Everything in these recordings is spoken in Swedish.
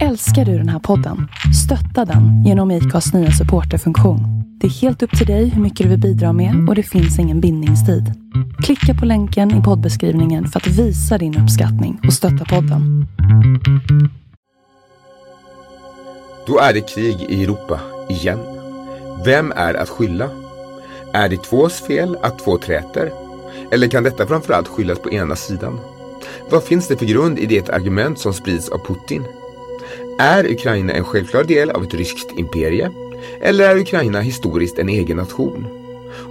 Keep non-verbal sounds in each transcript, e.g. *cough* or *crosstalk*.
Älskar du den här podden? Stötta den genom IKAs nya supporterfunktion. Det är helt upp till dig hur mycket du vill bidra med och det finns ingen bindningstid. Klicka på länken i poddbeskrivningen för att visa din uppskattning och stötta podden. Då är det krig i Europa, igen. Vem är att skylla? Är det tvås fel att två träter? Eller kan detta framförallt skyllas på ena sidan? Vad finns det för grund i det argument som sprids av Putin? Är Ukraina en självklar del av ett ryskt imperie? Eller är Ukraina historiskt en egen nation?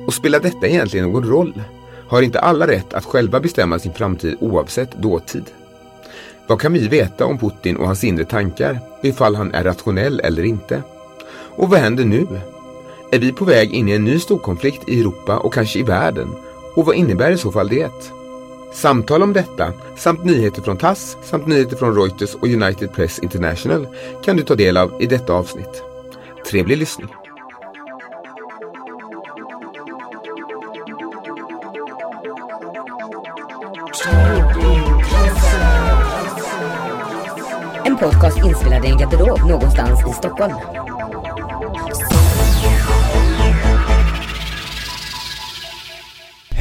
Och spelar detta egentligen någon roll? Har inte alla rätt att själva bestämma sin framtid oavsett dåtid? Vad kan vi veta om Putin och hans inre tankar, ifall han är rationell eller inte? Och vad händer nu? Är vi på väg in i en ny storkonflikt i Europa och kanske i världen? Och vad innebär i så fall det? Samtal om detta samt nyheter från TASS samt nyheter från Reuters och United Press International kan du ta del av i detta avsnitt. Trevlig lyssning! En podcast inspelad i en garderob någonstans i Stockholm.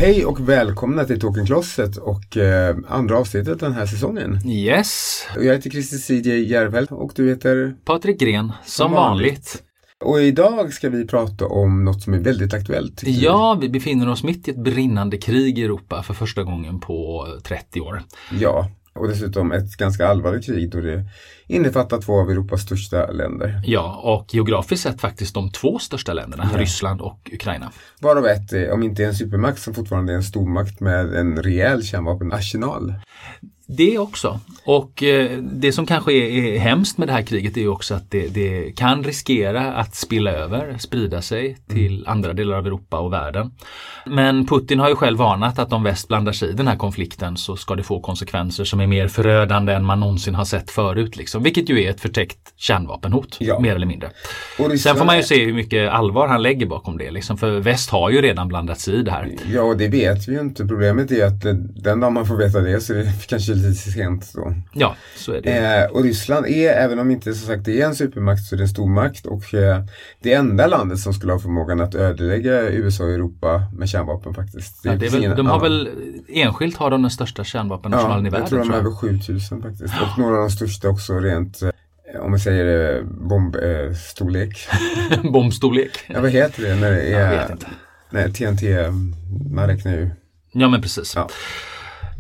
Hej och välkomna till Talking Closet och eh, andra avsnittet den här säsongen. Yes, Jag heter Christer CJ Järvel och du heter? Patrik Gren, som, vanligt. Och idag ska vi prata om något som är väldigt aktuellt. Ja, vi befinner oss mitt i ett brinnande krig i Europa för första gången på 30 år. Ja, och dessutom ett ganska allvarligt krig då det innefattar två av Europas största länder. Ja, och geografiskt sett faktiskt de två största länderna, Ja. Ryssland och Ukraina. Varav ett, om inte en supermakt, som fortfarande är en stormakt med en rejäl kärnvapenarsenal. Det också. Och eh, det som kanske är, är hemskt med det här kriget är ju också att det, det kan riskera att spilla över, sprida sig till andra delar av Europa och världen. Men Putin har ju själv varnat att om väst blandar sig i den här konflikten så ska det få konsekvenser som är mer förödande än man någonsin har sett förut. Liksom. Vilket ju är ett förtäckt kärnvapenhot, Ja. mer eller mindre. Sen får man ju se hur mycket allvar han lägger bakom det. Liksom. För väst har ju redan blandat sig i det här. Ja, och det vet vi ju inte. Problemet är att eh, den dag man får veta det så är det *laughs* kanske lite sent då. Ja, så är det. Eh, och Ryssland är, även om inte som sagt det är en supermakt, så är det en stormakt och eh, det enda landet som skulle ha förmågan att ödelägga USA och Europa med kärnvapen faktiskt. Ja, väl, de har annan. väl enskilt har de den största kärnvapenarsenalen i Ja, världen. jag tror de jag. över 7000 faktiskt. Och några av de största också rent, eh, om vi säger eh, bombstorlek. Eh, storlek. *laughs* Bombstorlek. ja, vad heter det när det är? Jag vet inte. Nej, TNT, man räknar ju. Ja men precis. Ja.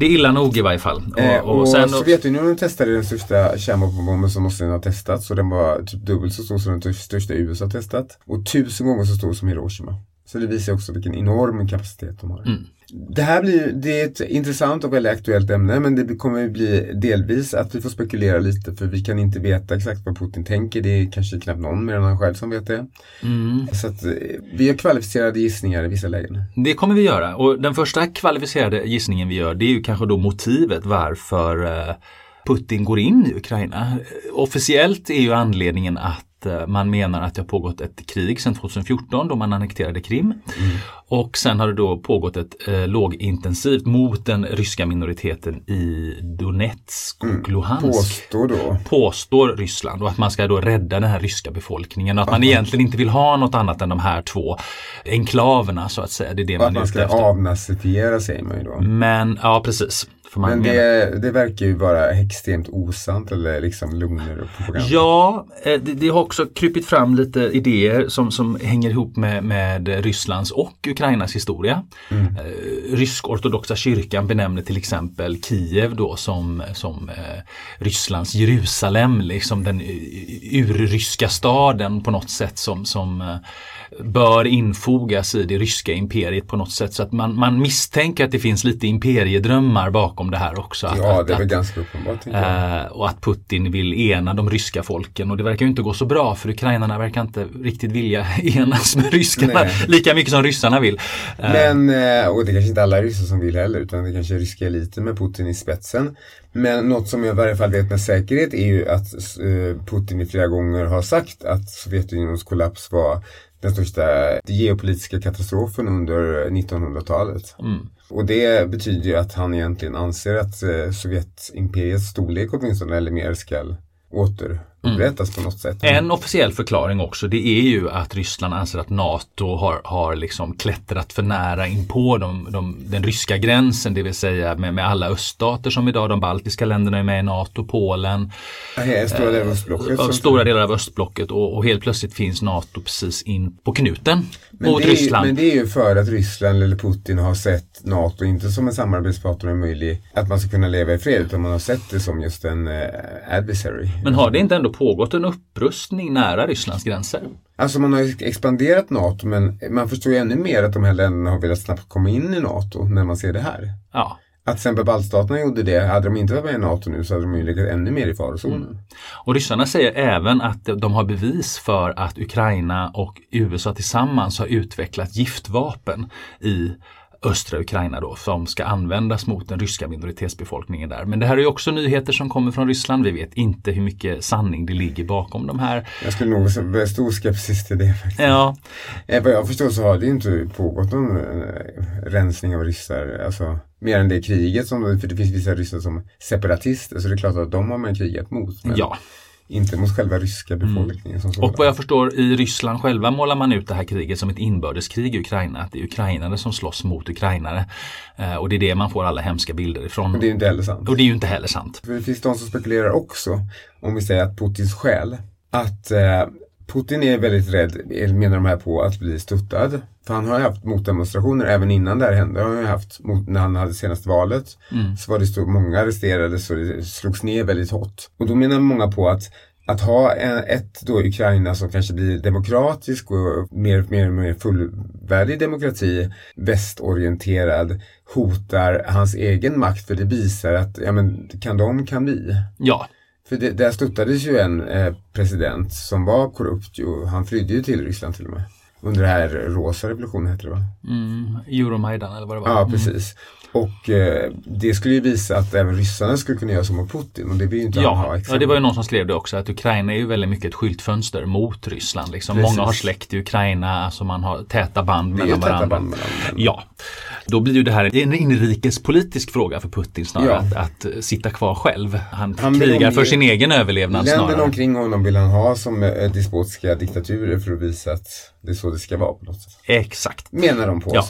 Det är illa nog i varje fall. Och, Eh, och och sen, Sovjetunionen testade den största kärnvapenbomben som någonsin har testats och den var typ dubbelt så stor som den största USA testat. Och tusen gånger så stor som Hiroshima. Så det visar också vilken enorm kapacitet de har. Mm. Det här blir det är ett intressant och väldigt aktuellt ämne men det kommer bli delvis att vi får spekulera lite för vi kan inte veta exakt vad Putin tänker. Det är kanske knappt någon mer än han själv som vet det. mm, Så att eh, vi har kvalificerade gissningar i vissa lägen. det kommer vi göra. Och den första kvalificerade gissningen vi gör det är ju kanske då motivet varför eh, Putin går in i Ukraina. Officiellt är ju anledningen att man menar att det har pågått ett krig sedan 2014 då man annekterade Krim. Och sen har det då pågått ett eh, lågintensivt mot den ryska minoriteten i Donetsk och Luhansk. Påstår då. påstår Ryssland och att man ska då rädda den här ryska befolkningen och att man egentligen inte vill ha något annat än de här två enklaverna så att säga. Det är det Och att man är man ska avnazifiera säger man ju då. Men ja precis. Men det, det verkar ju vara extremt osant eller liksom lugner och propaganda. Ja, eh, det, det har också krypit fram lite idéer som, som hänger ihop med, med Rysslands och Ukrainas historia. Mm. Eh, Rysk-ortodoxa kyrkan benämner till exempel Kiev då som, som eh, Rysslands Jerusalem, liksom den eh, urryska staden på något sätt som, som eh, bör infogas i det ryska imperiet på något sätt. Så att man, man misstänker att det finns lite imperiedrömmar bakom det här också. Att, Ja, det är väl att, ganska uppenbart. Eh, och att Putin vill ena de ryska folken och det verkar ju inte gå så bra för ukrainarna verkar inte riktigt vilja *laughs* enas med ryskarna Nej. lika mycket som ryssarna vill. Eh, Men, eh, och det är kanske inte alla ryssar som vill heller utan det kanske är ryska eliten med Putin i spetsen. Men något som jag i varje fall vet med säkerhet är ju att Putin i flera gånger har sagt att Sovjetunionens kollaps var den största geopolitiska katastrofen under 1900-talet. mm. Och det betyder ju att han egentligen anser att eh, Sovjetimperiets storlek åtminstone eller mer ska återupprättas på något sätt. En officiell förklaring också det är ju att Ryssland anser att NATO har, har liksom klättrat för nära in på de, de, den ryska gränsen, det vill säga med, med alla öststater som idag, de baltiska länderna är med i NATO, Polen. Ja, stora delar av östblocket. Av stora delar av östblocket och, och, helt plötsligt finns NATO precis in på knuten men mot det är, Ryssland. Men det är ju för att Ryssland eller Putin har sett NATO inte som en samarbetspartner möjlig att man ska kunna leva i fred utan man har sett det som just en uh, adversary. Men har det inte ändå pågått en upprustning nära Rysslands gränser? Alltså man har expanderat NATO men man förstår ju ännu mer att de här länderna har velat snabbt komma in i NATO när man ser det här. Ja. Att till exempel baltstaterna gjorde det, hade de inte varit med i NATO nu så hade de ju legat ännu mer i farozonen. Mm. Och ryssarna säger även att de har bevis för att Ukraina och USA tillsammans har utvecklat giftvapen i östra Ukraina då som ska användas mot den ryska minoritetsbefolkningen där. Men det här är också nyheter som kommer från Ryssland. Vi vet inte hur mycket sanning det ligger bakom de här. Jag skulle nog vara stor skepsis till det faktiskt. Ja. Eh, vad jag förstår så har det inte pågått någon eh, rensning av ryssar. Alltså, mer än det kriget, som, för det finns vissa ryssar som separatister så det är klart att de har man krigat mot. Men... Ja, inte mot själva ryska befolkningen. Mm. Som och vad jag förstår i Ryssland själva målar man ut det här kriget som ett inbördeskrig i Ukraina. Att det är ukrainare som slåss mot ukrainare. Eh, och det är det man får alla hemska bilder ifrån. Och det är ju inte heller sant. Och det är ju inte heller sant. För det finns de som spekulerar också, om vi säger att Putins skäl, att eh, Putin är väldigt rädd, menar de här på, att bli stuttad. För han har ju haft motdemonstrationer även innan det här hände. Han har haft, mot, när han hade senaste valet, mm. så var det så många arresterade så det slogs ner väldigt hårt. Och då menar många på att att ha ett då Ukraina som kanske blir demokratisk och mer, mer, mer fullvärdig demokrati, västorienterad, hotar hans egen makt för det visar att, ja men kan de kan vi. Ja. För det, där stuttades ju en eh, president som var korrupt ju, han flydde ju till Ryssland till och med. Under det här rosa revolutionen hette det va? Mm, Euromaidan eller vad det var. Ja, precis. Och eh, det skulle ju visa att även ryssarna skulle kunna göra så mot Putin och det vill ju inte ja, han ha. Ja, det var ju någon som skrev det också att Ukraina är ju väldigt mycket ett skyltfönster mot Ryssland. Liksom. Många har släkt i Ukraina, alltså man har täta band mellan varandra. Band mellan. Ja, då blir ju det här en inrikespolitisk fråga för Putin snarare ja. att, att, sitta kvar själv. Han, han krigar för sin egen överlevnad Länderna snarare. omkring honom vill han ha som eh, despotiska diktaturer för att visa att det är så det ska vara på något sätt. Exakt. Menar de på. Ja.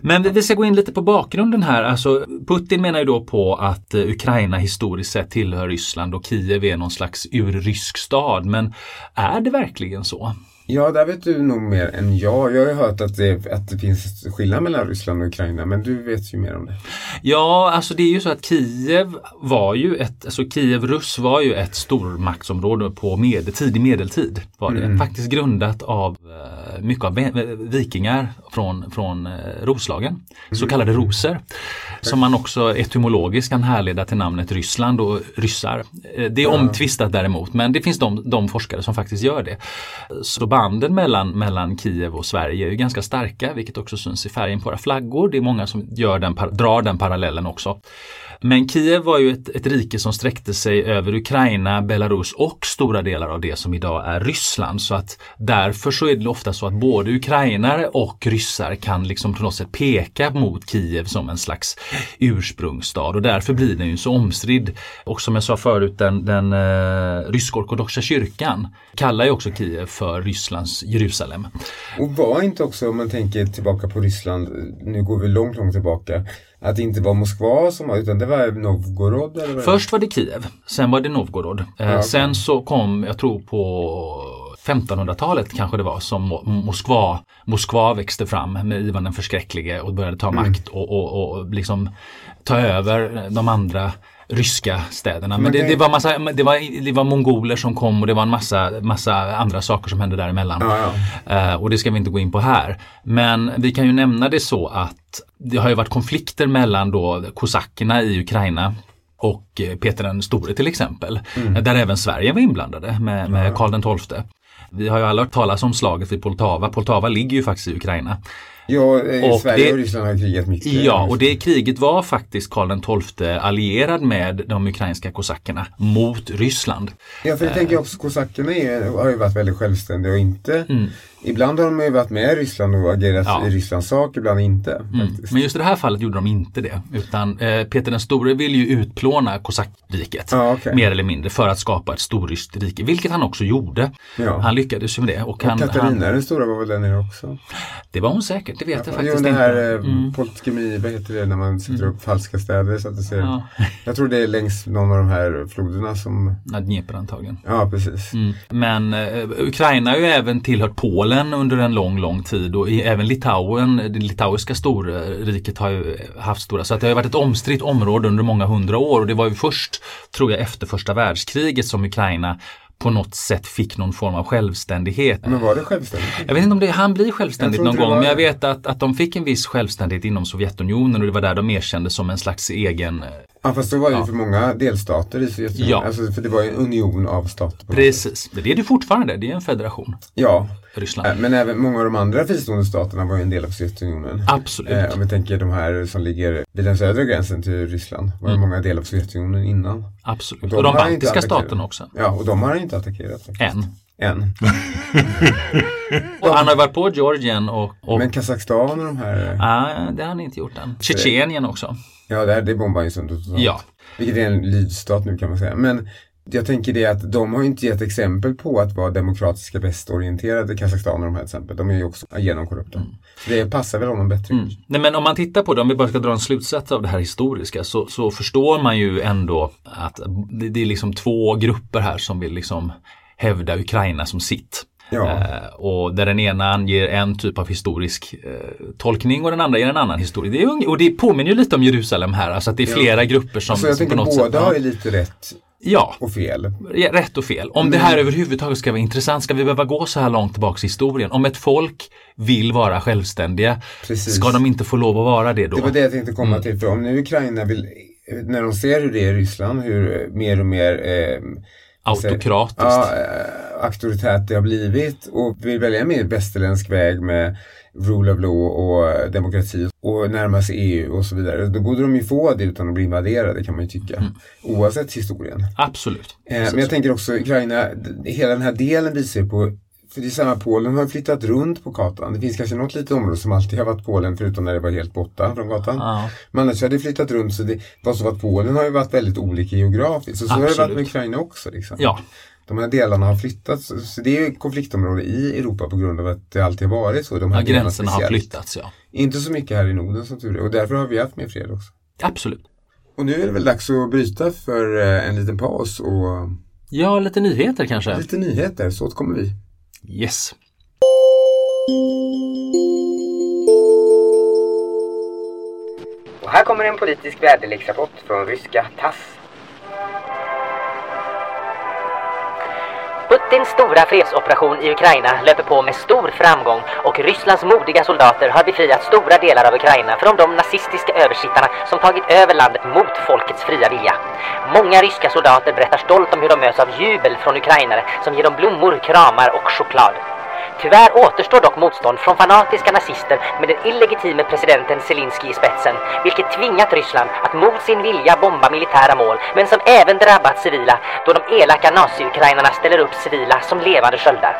Men vi ska gå in lite på bakgrunden här. Alltså, Putin menar ju då på att eh, Ukraina historiskt sett tillhör Ryssland och Kiev är någon slags urrysk stad. Men är det verkligen så? Ja, där vet du nog mer än jag. Jag har ju hört att det, att det finns skillnad mellan Ryssland och Ukraina, men du vet ju mer om det. Ja, alltså det är ju så att Kiev var ju ett, alltså Kiev Russ var ju ett stormaktsområde på med, tidig medeltid. Var det. Mm. Faktiskt grundat av uh, mycket av vikingar från, från uh, Roslagen, mm. så kallade roser. Som man också etymologiskt kan härleda till namnet Ryssland och ryssar. Uh, det är omtvistat däremot, men det finns de, de forskare som faktiskt gör det. Så banden mellan, mellan Kiev och Sverige är ju ganska starka, vilket också syns i färgen på våra flaggor. Det är många som gör den, drar den parallellen också. Men Kiev var ju ett, ett rike som sträckte sig över Ukraina, Belarus och stora delar av det som idag är Ryssland. Så att därför så är det ofta så att både ukrainare och ryssar kan liksom på något sätt peka mot Kiev som en slags ursprungsstad och därför blir den ju så omstridd. Och som jag sa förut, den, den eh, rysk-ortodoxa kyrkan kallar ju också Kiev för Rysslands Jerusalem. Och var inte också, om man tänker tillbaka på Ryssland, nu går vi långt, långt tillbaka, att det inte var Moskva som var, utan det var Novgorod? Eller vad Först var det Kiev, sen var det Novgorod. Eh, ja, okay. Sen så kom, jag tror på 1500-talet kanske det var som Moskva, Moskva växte fram med Ivan den förskräcklige och började ta mm. makt och, och, och liksom ta över de andra ryska städerna. Men det, det, var massa, det, var, det var mongoler som kom och det var en massa, massa andra saker som hände däremellan. Ja, ja. Uh, och det ska vi inte gå in på här. Men vi kan ju nämna det så att det har ju varit konflikter mellan då kosackerna i Ukraina och eh, Peter den store till exempel. Mm. Där även Sverige var inblandade med, med Karl XII. Vi har ju alla hört talas om slaget vid Poltava. Poltava ligger ju faktiskt i Ukraina. Ja, i Och Sverige det- och Ryssland har krigat mycket. Ja, och det kriget var faktiskt Karl XII allierad med de ukrainska kosackerna mot Ryssland. Ja, för det tänker jag också, kosackerna är, har ju varit väldigt självständiga och inte Ibland har de ju varit med i Ryssland och agerat Ja. i Rysslands sak, ibland inte. Mm. Men just i det här fallet gjorde de inte det. Utan eh, Peter den store ville ju utplåna kosackriket. Ja, okej. Mer eller mindre för att skapa ett storryskt rike. Vilket han också gjorde. Ja. Han lyckades ju med det. Och han, Katarina han, den stora var väl där nere också? det var hon säkert, det vet jag Jo, faktiskt det inte. här eh, Mm. poltkemi, vad heter det när man sätter upp falska städer? Så att det ser, Ja. *laughs* Jag tror det är längs någon av de här floderna som, Ja, Dnepr antagligen. ja precis. Mm. Men eh, Ukraina har ju även tillhört Polen under en lång, lång tid och även Litauen, det litauiska storriket har ju haft stora, så att det har varit ett omstritt område under många hundra år och det var ju först, tror jag, efter första världskriget som Ukraina på något sätt fick någon form av självständighet. Men var det självständigt? Jag vet inte om det han blir självständigt någon gång, men jag vet att, att de fick en viss självständighet inom Sovjetunionen och det var där de erkändes som en slags egen... Ja fast då var det ju för många delstater i Sovjetunionen. Ja. Alltså, för det var ju en union av stater. Precis, det är det fortfarande, det är en federation, Ja, Ryssland. äh, men även många av de andra fristående staterna var ju en del av Sovjetunionen. Absolut. Eh, om vi tänker de här som ligger vid den södra gränsen till Ryssland. Var Mm. många del av Sovjetunionen innan. Absolut. de Och de har inte baltiska staterna också. Ja, och de har inte attackerat. faktiskt. Än. Än. *laughs* Och han har varit på Georgien och... och Men Kazakstan och de här. Nej, det har han inte gjort än. Tjetjenien också. Ja, det, här, det bombar ju sönder totalt. Ja. Vilket är en lydstat nu kan man säga. Men jag tänker det att de har ju inte gett exempel på att vara demokratiska västorienterade Kazakstan och de här till exempel. De är ju också genomkorrupta. Så det passar väl honom bättre. Mm. Nej, men om man tittar på det, om vi bara ska dra en slutsats av det här historiska så, så förstår man ju ändå att det, det är liksom två grupper här som vill liksom hävda Ukraina som sitt. Ja. Eh, och där den ena anger en typ av historisk eh, tolkning och den andra ger en annan historia. Det är, och det påminner ju lite om Jerusalem här, alltså att det är Ja. flera grupper som, Så jag som på något båda sätt... har ju lite rätt Ja, och fel. Ja, rätt och fel. Om det här överhuvudtaget ska vara intressant, ska vi behöva gå så här långt tillbaka i historien? Om ett folk vill vara självständiga, Precis. ska de inte få lov att vara det då? Det var det jag tänkte komma Mm. till. För om nu Ukraina vill, när de ser hur det är i Ryssland, hur mer och mer eh, Autokratiskt. Ja, eh, auktoritärt det har blivit och vill välja en mer västerländsk väg med rule of law och eh, demokrati och närma sig EU och så vidare. Då borde de ju få det utan att bli invaderade kan man ju tycka. Mm. Oavsett historien. Absolut. Eh, men jag tänker också Ukraina, hela den här delen visar ju på för det är samma, Polen har flyttat runt på kartan. Det finns kanske något litet område som alltid har varit Polen förutom när det var helt borta från kartan. Ja. Men annars har det flyttat runt så det var så att Polen har ju varit väldigt olika geografiskt. Så, så har det varit med Ukraina också. Liksom. Ja, De här delarna har flyttats. Så, det är ju konfliktområde i Europa på grund av att det alltid har varit så. De här ja gränserna har flyttats ja. Inte så mycket här i Norden som tur är. Och därför har vi haft mer fred också. Absolut. Och nu är det väl dags att bryta för eh, en liten paus och Ja, lite nyheter kanske. lite nyheter. Så återkommer vi. Yes. Och här kommer en politisk väderleksrapport från ryska TASS. Putins stora fredsoperation i Ukraina löper på med stor framgång och Rysslands modiga soldater har befriat stora delar av Ukraina från de nazistiska översittarna som tagit över landet mot folkets fria vilja. Många ryska soldater berättar stolt om hur de möts av jubel från ukrainare som ger dem blommor, kramar och choklad. Tyvärr återstår dock motstånd från fanatiska nazister med den illegitime presidenten Zelensky i spetsen, vilket tvingat Ryssland att mot sin vilja bomba militära mål, men som även drabbat civila då de elaka nazi-ukrainarna ställer upp civila som levande sköldar.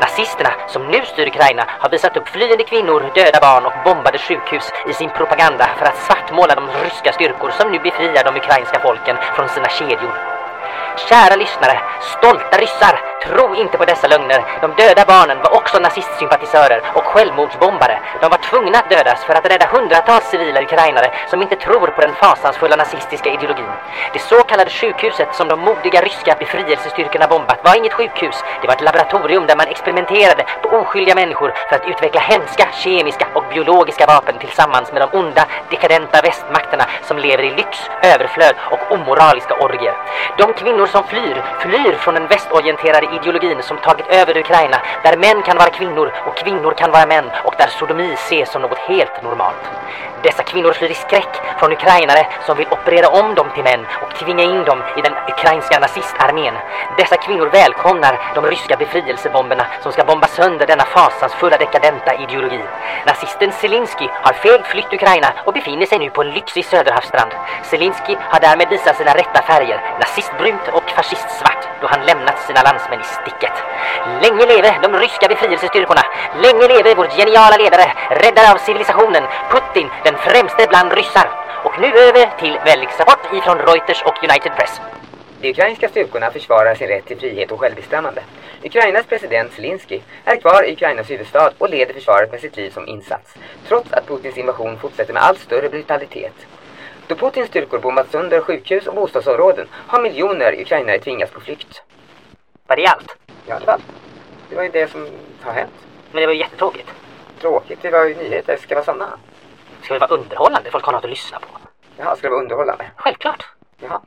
Nazisterna, som nu styr Ukraina, har visat upp flyende kvinnor, döda barn och bombade sjukhus i sin propaganda för att svartmåla de ryska styrkor som nu befriar de ukrainska folken från sina kedjor. Kära lyssnare, stolta ryssar, tro inte på dessa lögner. De döda barnen var också nazistsympatisörer och självmordsbombare. De var tvungna att dödas för att rädda hundratals civila ukrainare som inte tror på den fasansfulla nazistiska ideologin. Det så kallade sjukhuset som de modiga ryska befrielsestyrkorna bombat var inget sjukhus. Det var ett laboratorium där man experimenterade på oskyldiga människor för att utveckla hemska kemiska och biologiska vapen tillsammans med de onda, dekadenta västmakterna som lever i lyx, överflöd och omoraliska orgier. De kvinnor som flyr, flyr från den västorienterade ideologin som tagit över Ukraina, där män kan vara kvinnor och kvinnor kan vara män och där sodomi ses som något helt normalt. Dessa kvinnor flyr i skräck från ukrainare som vill operera om dem till män och tvinga in dem i den ukrainska nazistarmén. Dessa kvinnor välkomnar de ryska befrielsebomberna som ska bomba sönder denna fasansfulla dekadenta ideologi. Nazisten Zelensky har feg flytt Ukraina och befinner sig nu på en lyxig söderhavsstrand. Zelensky har därmed visat sina rätta färger, nazistbrunt och fascistsvart, då han lämnat sina landsmän i sticket. Länge leve de ryska befrielsestyrkorna! Länge leve vår geniala ledare, räddare av civilisationen, Putin, den främste bland ryssar! Och nu över till väderleksrapport ifrån Reuters och United Press. De ukrainska styrkorna försvarar sin rätt till frihet och självbestämmande. Ukrainas president Zelensky är kvar i Ukrainas huvudstad och leder försvaret med sitt liv som insats, trots att Putins invasion fortsätter med allt större brutalitet. Då Putins styrkor bombat sönder sjukhus och bostadsområden har miljoner ukrainare tvingats på flykt. Var det allt? Ja, det var, det var ju det som har hänt. Men det var ju jättetråkigt. Tråkigt, det var ju nyheter. Ska vara sanna. Ska det vara underhållande? Folk har något att lyssna på. Jaha, ska det vara underhållande? Självklart. Jaha.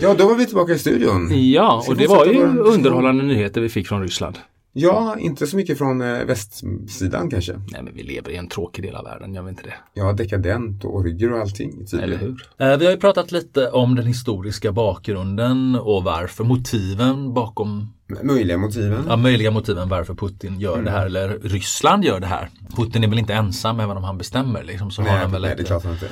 Ja, då var vi tillbaka i studion. Ja, och det var ju underhållande nyheter vi fick från Ryssland. Ja, inte så mycket från eh, västsidan kanske. Nej, men vi lever i en tråkig del av världen, gör vi inte det? Ja, dekadent och orger och allting. tydligen. Eller hur? Eh, vi har ju pratat lite om den historiska bakgrunden och varför, motiven bakom, Möjliga motiven. ja, möjliga motiven varför Putin gör det här, eller Ryssland gör det här. Putin är väl inte ensam, även om han bestämmer. Liksom, så har Nej, han väl nej, ett- det är klart han inte.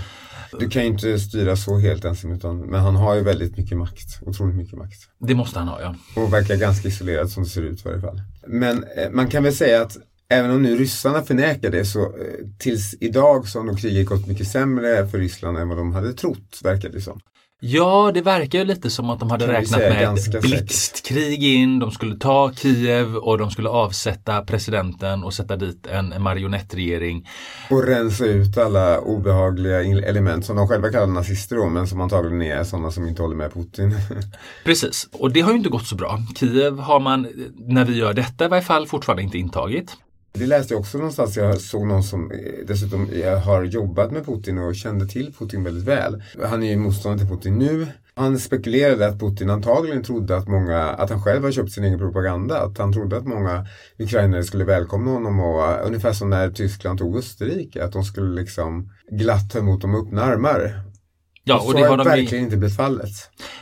Du kan ju inte styra så helt ensam utan, men han har ju väldigt mycket makt. Otroligt mycket makt. det måste han ha, ja. Och verkar ganska isolerad som det ser ut i varje fall. Men eh, man kan väl säga att även om nu ryssarna förnekar det så eh, tills idag så har nog kriget gått mycket sämre för Ryssland än vad de hade trott, verkar det som. Ja, det verkar ju lite som att de hade räknat med ett blixtkrig in, de skulle ta Kiev och de skulle avsätta presidenten och sätta dit en marionettregering. Och rensa ut alla obehagliga element som de själva kallar nazister då, men som antagligen är sådana som inte håller med Putin. *laughs* Precis, och det har ju inte gått så bra. Kiev har man, när vi gör detta i varje fall, fortfarande inte intagit. Det läste jag också någonstans. Jag såg någon som eh, dessutom har jobbat med Putin och kände till Putin väldigt väl. Han är ju motståndare till Putin nu. Han spekulerade att Putin antagligen trodde att många, att han själv har köpt sin egen propaganda. Att han trodde att många ukrainare skulle välkomna honom och eh, ungefär som när Tyskland tog Österrike. Att de skulle liksom glatt ta emot dem med öppna armar. Ja, och och så det har de verkligen inte blivit fallet.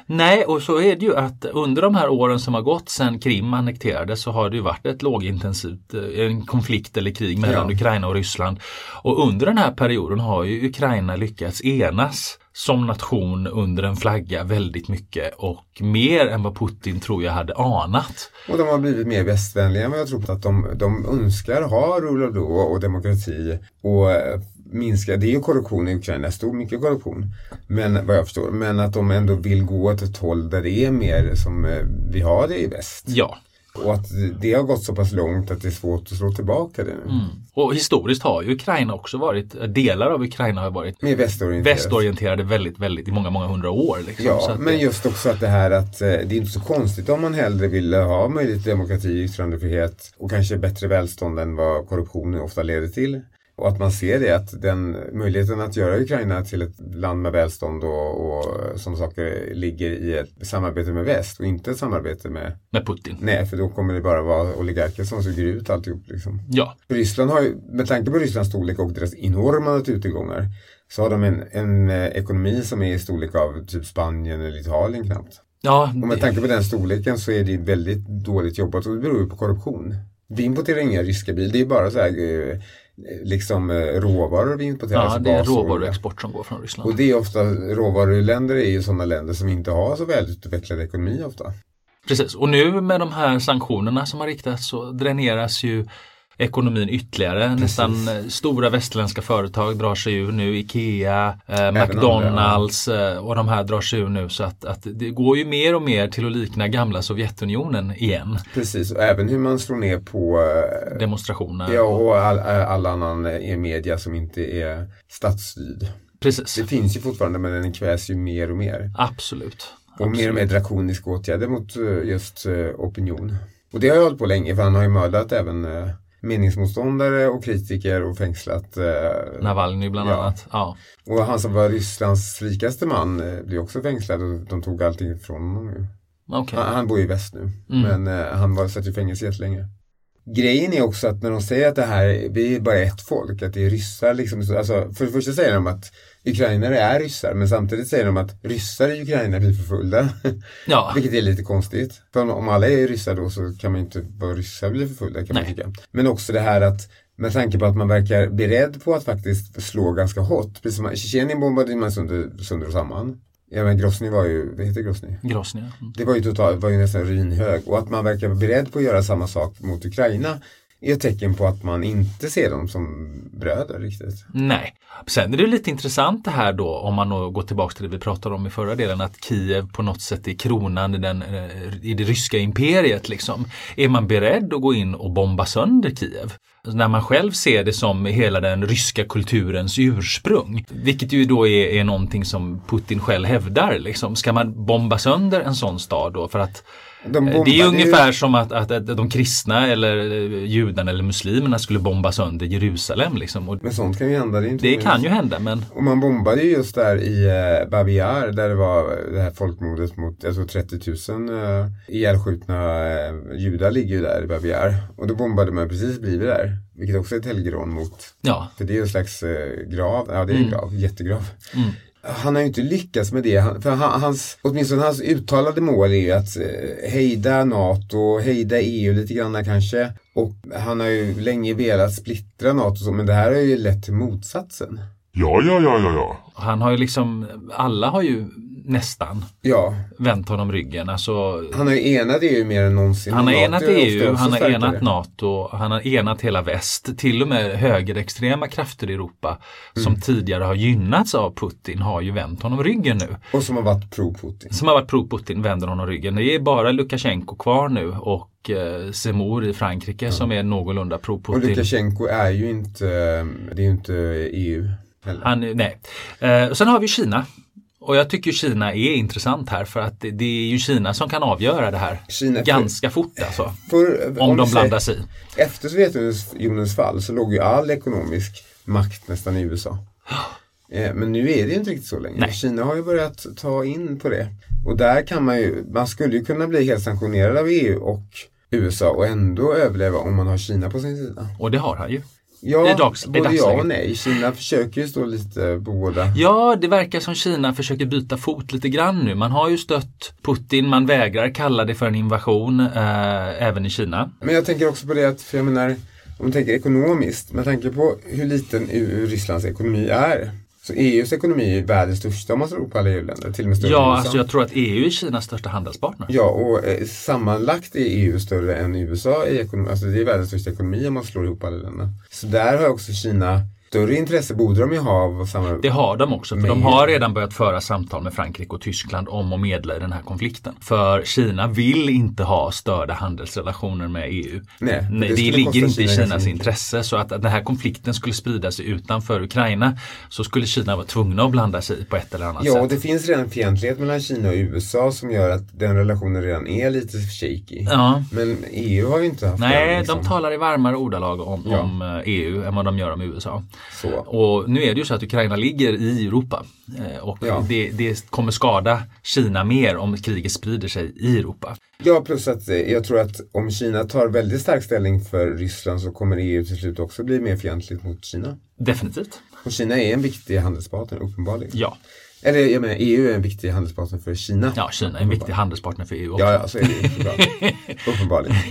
Nej, och så är det ju att under de här åren som har gått sedan Krim annekterades så har det ju varit ett lågintensivt, eh, en konflikt eller krig mellan Ja. Ukraina och Ryssland. Och under den här perioden har ju Ukraina lyckats enas som nation under en flagga väldigt mycket och mer än vad Putin tror jag hade anat. Och de har blivit mer västvänliga än vad jag tror på att de, de önskar ha rule of law och demokrati och eh, minska, det är ju korruption i Ukraina, stor mycket korruption. Men vad jag förstår, men att de ändå vill gå åt ett håll där det är mer som eh, vi har det i väst. Ja, Och att det har gått så pass långt att det är svårt att slå tillbaka det nu. och historiskt har ju Ukraina också varit, delar av Ukraina har varit Mer västorienterat. västorienterade väldigt, väldigt i många, många hundra år. Liksom. Ja, men det- just också att det här att eh, det är inte så konstigt om man hellre vill ha möjlighet till demokrati, yttrandefrihet och kanske bättre välstånd än vad korruption ofta leder till. Och att man ser det att den möjligheten att göra Ukraina till ett land med välstånd och, och som saker ligger i ett samarbete med väst och inte ett samarbete med, med Putin. nej för då kommer det bara vara oligarker som suger ut alltihop liksom. Ja, Ryssland har ju, med tanke på Rysslands storlek och deras enorma naturtillgångar, så har de en, en eh, ekonomi som är i storlek av typ Spanien eller Italien knappt. ja Och med tanke på den storleken så är det väldigt dåligt jobbat och det beror ju på korruption. Vi importerar inga ryska bilar, det är bara så här eh, liksom eh, råvaror vi importerar. Ja, alltså det är råvaruexport som går från Ryssland. Och det är ofta, råvaruländer är ju sådana länder som inte har så välutvecklad ekonomi ofta. Precis, och nu med de här sanktionerna som har riktats så dräneras ju ekonomin ytterligare. Nästan eh, stora västerländska företag drar sig ur nu. Ikea, eh, McDonalds eh, och de här drar sig ur nu. Så att, att det går ju mer och mer till att likna gamla Sovjetunionen igen. Precis, och även hur man slår ner på eh, Demonstrationer. Ja, och all, all annan media som inte är statsstyrd. Precis, Det finns ju fortfarande men den kvävs ju mer och mer. absolut. Och mer och mer drakoniska åtgärder mot just opinion. Och det har jag hållit på länge för han har ju mördat även meningsmotståndare och kritiker och fängslat. Eh, Navalny bland Ja. annat. Ja. och han som var Rysslands rikaste man eh, blev också fängslad och de tog allting ifrån honom. Okej. Han, han bor ju i väst nu, Mm. men eh, han var satt i fängelse jättelänge. Grejen är också att när de säger att det här, vi är bara ett folk, att det är ryssar liksom. så- Alltså, för det första säger de att ukrainare är ryssar, men samtidigt säger de att ryssar i Ukraina blir förföljda. *laughs* Ja. Vilket är lite konstigt. För om, alla är ryssar då så kan man inte vara ryssar bli förföljda kan man Nej. tycka. Men också det här att med tanke på att man verkar beredd på att faktiskt slå ganska hårt. Precis som Tjetjenien bombade man sönder, sönder och samman. Ja men Grosny var ju, vad heter Grosny? Grosny. Mm. Det var ju totalt, var ju nästan ruinhög och att man verkar beredd på att göra samma sak mot Ukraina är ett tecken på att man inte ser dem som bröder riktigt. Nej. Sen är det lite intressant det här då om man går tillbaka till det vi pratade om i förra delen att Kiev på något sätt är kronan i, den, eh, i det ryska imperiet. Liksom. Är man beredd att gå in och bomba sönder Kiev? Alltså, när man själv ser det som hela den ryska kulturens ursprung. Vilket ju då är, är någonting som Putin själv hävdar. Liksom. Ska man bomba sönder en sån stad då? För att de Eh, Det är bombade ju ungefär som att, att, att de kristna eller eh, judarna eller muslimerna skulle bomba sönder Jerusalem. Liksom. Och Men sånt kan ju hända. Det, det kan ju hända men Och man bombade ju just där i eh, Babi Yar där det var det här folkmordet mot, tror 30 000 eh, ihjälskjutna eh, judar ligger ju där i Babi Yar. Och då bombade man precis bredvid där. Vilket också är ett helgerån mot, ja. för det är ju en slags eh, grav, ja det är en Mm. grav, jättegrav. Mm. Han har ju inte lyckats med det, han, för han, hans, åtminstone hans uttalade mål är ju att eh, hejda NATO, hejda EU lite grann kanske. Och han har ju länge velat splittra NATO, så, men det här har ju lett till motsatsen. Ja, ja, ja, ja, ja. Han har ju liksom, alla har ju nästan Ja, vänt honom ryggen. Alltså, han har ju enat EU mer än någonsin. han har NATO enat EU, han har enat NATO, han har enat hela väst. Till och med högerextrema krafter i Europa Mm. som tidigare har gynnats av Putin har ju vänt honom ryggen nu. Och som har varit pro-Putin. Som har varit pro-Putin vänder honom ryggen. Det är bara Lukasjenko kvar nu och eh, Zemmour i Frankrike som är någorlunda Och pro-Putin. Lukasjenko är ju inte, det är ju inte EU heller. Han, nej. Eh, och sen har vi Kina. Och jag tycker Kina är intressant här för att det, det är ju Kina som kan avgöra det här Kina för- ganska fort alltså. För, Om vi de blandar sig. Efter Sovjetunionens fall så låg ju all ekonomisk makt nästan i USA. *gasps* Eh, Men nu är det ju inte riktigt så längre. Nej. Kina har ju börjat ta in på det. Och där kan man ju, man skulle ju kunna bli helt sanktionerad av EU och USA och ändå överleva om man har Kina på sin sida. Och det har han ju. Ja, I dags- i både ja dagsläget. och nej. Kina försöker ju stå lite på båda. Ja, det verkar som Kina försöker byta fot lite grann nu. Man har ju stött Putin, man vägrar kalla det för en invasion eh, även i Kina. Men jag tänker också på det att, för jag menar, om man tänker ekonomiskt, med tanke på hur liten Rysslands ekonomi är. Så EUs ekonomi är världens största om man slår upp alla EU-länder, till och med större än Ja, alltså jag tror att EU är Kinas största handelspartner. Ja, och eh, sammanlagt är EU större än USA i ekonomi. Alltså det är världens största ekonomi om man slår ihop alla länderna. Så där har också Kina större intresse, borde de ju ha av. Det har de också, för Med- de har redan börjat föra samtal med Frankrike och Tyskland om att medla i den här konflikten. För Kina vill inte ha störda handelsrelationer med EU. Nej, Nej, det det, ligger inte i Kina Kinas intresse. Så att, att den här konflikten skulle sprida sig utanför Ukraina så skulle Kina vara tvungna att blanda sig i på ett eller annat Ja, och sätt. det finns redan fientlighet mellan Kina och USA som gör att den relationen redan är lite shaky. Ja. Men EU har ju inte haft Nej, den, liksom. de talar i varmare ordalag om, Ja. om eh, EU än vad de gör om USA. Så. Och nu är det ju så att Ukraina ligger i Europa eh, och Ja. det, det kommer skada Kina mer om kriget sprider sig i Europa. Ja, plus att eh, jag tror att om Kina tar väldigt stark ställning för Ryssland så kommer EU till slut också bli mer fientligt mot Kina. Definitivt. Och Kina är en viktig handelspartner, uppenbarligen. Ja, Eller jag menar, EU är en viktig handelspartner för Kina. ja Kina är en viktig handelspartner för EU också. Ja, ja, så är det ju såklart. Uppenbarligen. *laughs*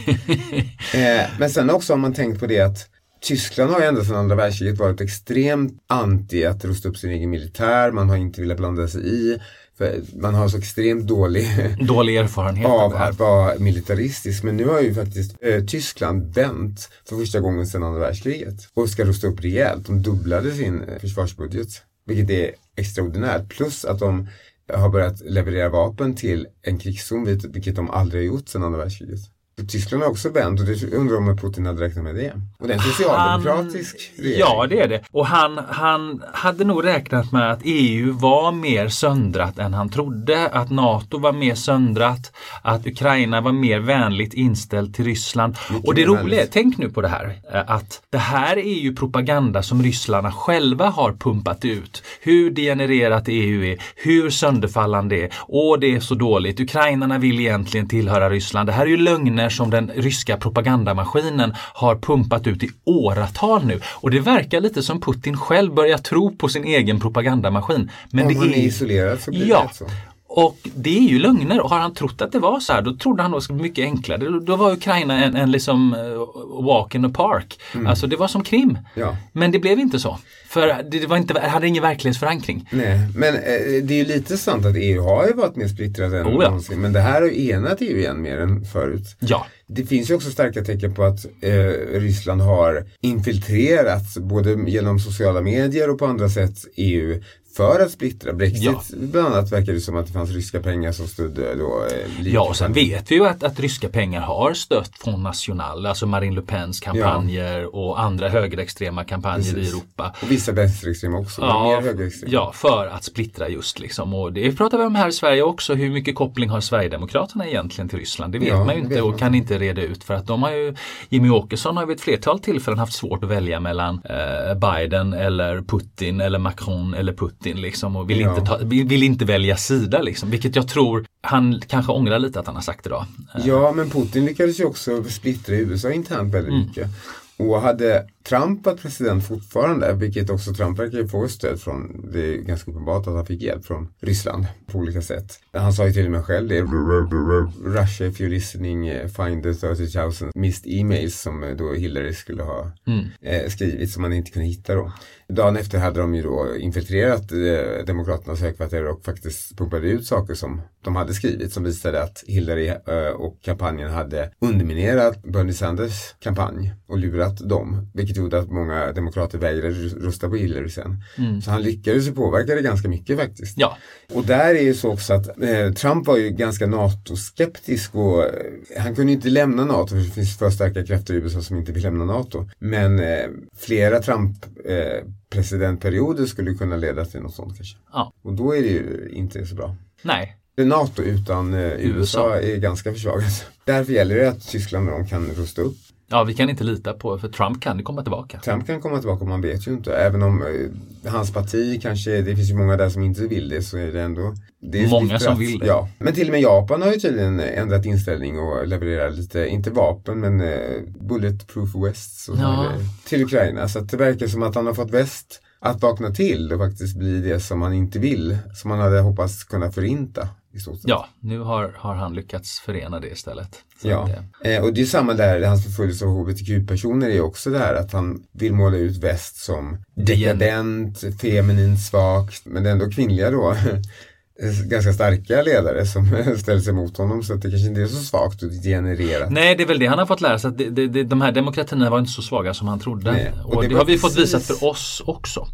Eh, men sen också har man tänkt på det att Tyskland har ju ända sedan andra världskriget varit extremt anti att rusta upp sin egen militär. Man har inte velat blanda sig i. För man har så extremt dålig *laughs* Dålig erfarenhet av att vara militaristisk. Men nu har ju faktiskt eh, Tyskland vänt för första gången sedan andra världskriget och ska rusta upp rejält. De dubblade sin eh, försvarsbudget, vilket är extraordinärt. Plus att de har börjat leverera vapen till en krigszon, vilket de aldrig har gjort sedan andra världskriget. Tyskland har också vänt och det undrar om Putin hade räknat med det. Och det är en socialdemokratisk han, regering. Ja, det är det. Och han, han hade nog räknat med att EU var mer söndrat än han trodde. Att NATO var mer söndrat. Att Ukraina var mer vänligt inställt till Ryssland. Mycket och det roliga tänk nu på det här. eh, Att det här är ju propaganda som ryssarna själva har pumpat ut. Hur degenererat EU är, hur sönderfallande det är. Åh, det är så dåligt. Ukrainarna vill egentligen tillhöra Ryssland. Det här är ju lögner som den ryska propagandamaskinen har pumpat ut i åratal nu. Och det verkar lite som Putin själv börjar tro på sin egen propagandamaskin. Men Om det han är isolerad så blir Ja. det så. Och det är ju lögner och har han trott att det var så här då trodde han att det skulle bli mycket enklare. Då, var Ukraina en, en liksom eh, walk in the park. Alltså det var som krim. Ja. Men det blev inte så. För det, det var inte, hade ingen verklighetsförankring. Nej, men eh, det är ju lite sant att EU har ju varit mer splittrat än Oh ja. någonsin. Men det här har ju enat EU igen mer än förut. Ja. Det finns ju också starka tecken på att eh, Ryssland har infiltrerat både genom sociala medier och på andra sätt EU för att splittra. Brexit Ja. bland annat verkar det som att det fanns ryska pengar som stödde då eh, Ja, och sen vet vi ju att, att ryska pengar har stött Front National, alltså Marine Le Pens kampanjer och andra högerextrema kampanjer Precis. i Europa. Och vissa vänsterextrema också, mer högerextrema. ja, för att splittra just liksom. Och det pratar vi om här i Sverige också. Hur mycket koppling har Sverigedemokraterna egentligen till Ryssland? Det vet Ja, man ju inte vet och man kan inte reda ut för att de har ju Jimmy Åkesson har vid ett flertal tillfällen haft svårt att välja mellan eh, Biden eller Putin eller Macron eller Putin liksom och vill, Ja. inte, ta, vill, vill inte välja sida liksom. Vilket jag tror han kanske ångrar lite att han har sagt idag. Eh, Ja, men Putin lyckades ju också splittra USA internt väldigt Mm. mycket. Och hade Trump varit president fortfarande, vilket också Trump verkar få stöd från, det är ganska uppenbart att han fick hjälp från Ryssland på olika sätt. Han sa ju till och med själv det, Russia if you're listening, eh, find the 30 000 missed emails som eh, då Hillary skulle ha Mm. eh, skrivit som man inte kunde hitta då. Dagen efter hade de ju då infiltrerat eh, Demokraternas högkvarter och faktiskt pumpade ut saker som de hade skrivit som visade att Hillary eh, och kampanjen hade underminerat Bernie Sanders kampanj och lurat dem. Vilket gjorde att många demokrater vägrade rösta på Hillary sen. Så han lyckades ju påverka det ganska mycket faktiskt. Ja, Och där är ju så också att eh, Trump var ju ganska NATO-skeptisk och eh, han kunde ju inte lämna NATO för det finns för starka krafter i USA som inte vill lämna NATO. Men eh, flera Trump-presidentperioder skulle kunna leda till något sånt kanske. Ja. Och då är det ju inte så bra. nej. NATO utan eh, USA, USA. är ganska försvagat. *laughs* Därför gäller det att Tyskland och de kan rusta upp. Ja, vi kan inte lita på för Trump kan komma tillbaka. Trump kan komma tillbaka, man vet ju inte. Även om eh, hans parti kanske, det finns ju många där som inte vill det så är det ändå det är Många som vill det. Ja, men till och med Japan har ju tydligen ändrat inställning och levererar lite, inte vapen men eh, bulletproof west och Ja. till Ukraina. Så det verkar som att han har fått väst att vakna till och faktiskt bli det som han inte vill. Som han hade hoppats kunna förinta. Ja, nu har, har han lyckats förena det istället. Så Ja, att eh, och det är samma där, hans förföljelse av hbtq-personer är också det här att han vill måla ut väst som dekadent, feminint, svagt, men det är ändå kvinnliga då. *laughs* ganska starka ledare som *laughs* ställer sig mot honom så att det kanske inte är så svagt och degenererat. Nej, det är väl det han har fått lära sig. Att det, det, det, de här demokratierna var inte så svaga som han trodde. Nej, och och det har vi fått precis- visat för oss också.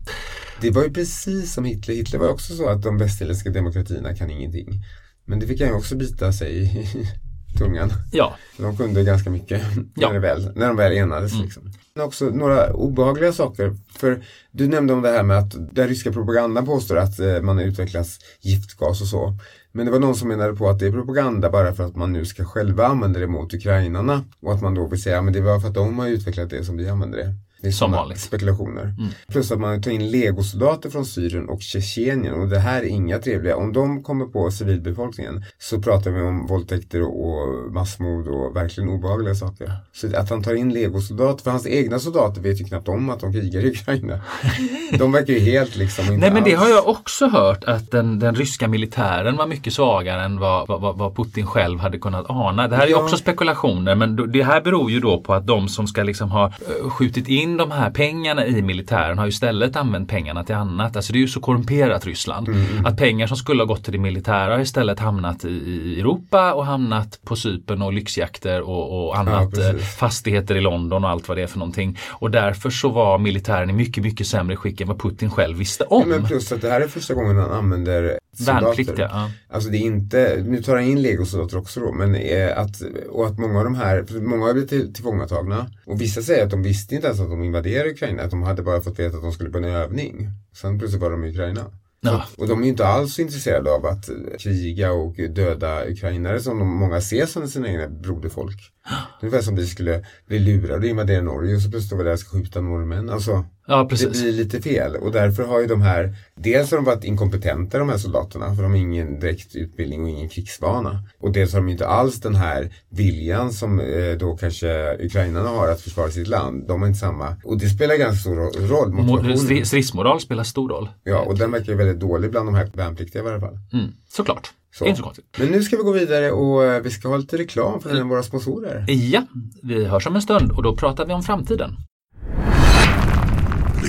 Det var ju precis som Hitler. Hitler var också så att de västerländska demokratierna kan ingenting. Men det fick han ju också bita sig i *laughs* tungan. Ja, De kunde ganska mycket Ja. när, det väl, när de väl enades. Liksom. Men också några obehagliga saker. För du nämnde om det här med att den ryska propagandan påstår att eh, man har utvecklat giftgas och så. Men det var någon som menade på att det är propaganda bara för att man nu ska själva använda det mot ukrainarna. Och att man då vill säga att det var för att de har utvecklat det som vi använder det. Det är Som vanligt. spekulationer. Plus att man tar in legosoldater från Syrien och Tjetjenien och det här är inga trevliga. Om de kommer på civilbefolkningen så pratar vi om våldtäkter och, massmord och verkligen obehagliga saker. Så att han tar in legosoldater, för hans egna soldater vet ju knappt om att de krigar i Ukraina. *laughs* De verkar ju helt liksom inte Nej men det alls- har jag också hört att den, den ryska militären var mycket svagare än vad, vad- vad, Putin själv hade kunnat ana. Det här är Ja. också spekulationer men det här beror ju då på att de som ska liksom ha eh, skjutit in de här pengarna i militären har istället använt pengarna till annat. Alltså det är ju så korrumperat Ryssland. Mm. Att pengar som skulle ha gått till det militära har istället hamnat i, i Europa och hamnat på Cypern och lyxjakter och, och annat. precis. eh, fastigheter i London och allt vad det är för någonting. Och därför så var militären i mycket, mycket sämre skick än vad Putin själv visste om. Ja, men plus att det här är första gången han använder Värnpliktiga, ja. Alltså det är inte, nu tar jag in legosoldater också då, men eh, att, och att många av de här, många har blivit till, tillfångatagna och vissa säger att de visste inte ens att de invaderade Ukraina, att de hade bara fått veta att de skulle på en övning. Sen plötsligt var de i Ukraina. Ja. Och de är ju inte alls intresserade av att eh, kriga och döda ukrainare som de, många ser som sina egna broderfolk. Det är ungefär som vi skulle bli lurade och invadera Norge och så plötsligt står vi där och skjuta norrmän. Alltså, Ja, det precis. blir lite fel och därför har ju de här, dels har de varit inkompetenta de här soldaterna för de har ingen direkt utbildning och ingen krigsvana. Och dels har de inte alls den här viljan som eh, då kanske ukrainarna har att försvara sitt land. De har inte samma, och det spelar ganska stor ro- roll, motivationen. Stridsmoral spelar stor roll. Ja, och den verkar ju väldigt dålig bland de här värnpliktiga i varje fall. Mm, såklart. Så. Inte så konstigt. Men nu ska vi gå vidare och eh, vi ska ha lite reklam för våra sponsorer. Ja, vi hörs om en stund och då pratar vi om framtiden.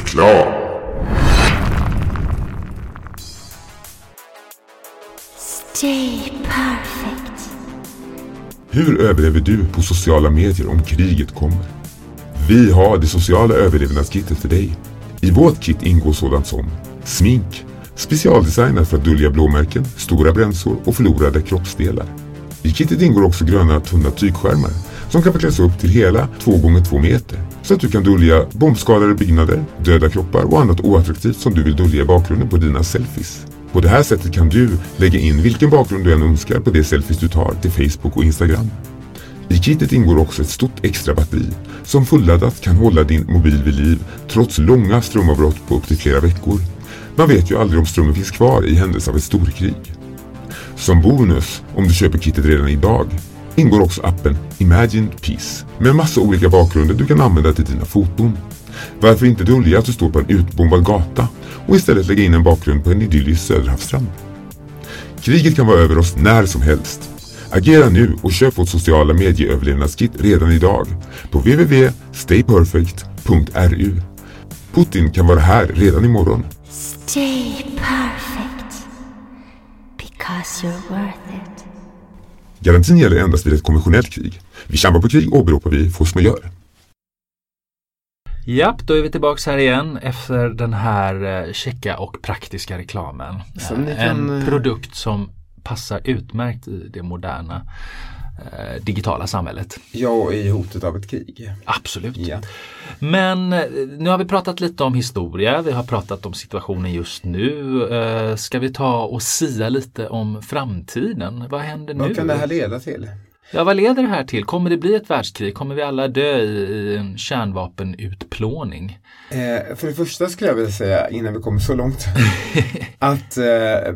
Reklam. Stay perfect. Hur överlever du på sociala medier om kriget kommer? Vi har det sociala överlevnadskittet för dig. I vårt kit ingår sådant som smink, specialdesignat för att dölja blåmärken, stora bränsor och förlorade kroppsdelar. I kittet ingår också gröna tunna tygskärmar som kan förkläs upp till hela 2x2 meter så att du kan dölja bombskadade byggnader, döda kroppar och annat oattraktivt som du vill dölja i bakgrunden på dina selfies. På det här sättet kan du lägga in vilken bakgrund du än önskar på de selfies du tar till Facebook och Instagram. I kittet ingår också ett stort extra batteri som fulladdat kan hålla din mobil vid liv trots långa strömavbrott på upp till flera veckor. Man vet ju aldrig om strömmen finns kvar i händelse av ett storkrig. Som bonus, om du köper kittet redan idag, ingår också appen Imagine Peace med massa olika bakgrunder du kan använda till dina foton. Varför inte dölja att du står på en utbombad gata och istället lägga in en bakgrund på en idyllisk söderhavsstrand? Kriget kan vara över oss när som helst. Agera nu och köp vårt sociala medieöverlevnadskit redan idag på www.stayperfect.ru. Putin kan vara här redan imorgon. Stay perfect. Because you're worth it. Garantin gäller endast vid ett konventionellt krig. Vid kärnvapenkrig åberopar vi force majeure. Japp, då är vi tillbaks här igen efter den här eh, checka och praktiska reklamen. Eh, kan, En eh, produkt som passar utmärkt i det moderna eh, digitala samhället. Ja, och i hotet av ett krig. Absolut. Ja. Men eh, nu har vi pratat lite om historia, vi har pratat om situationen just nu. Eh, ska vi ta och sia lite om framtiden? Vad händer nu? Vad kan det här leda till? Ja, vad leder det här till? Kommer det bli ett världskrig? Kommer vi alla dö i, i en kärnvapenutplåning? Eh, för det första skulle jag vilja säga, innan vi kommer så långt, *laughs* att eh,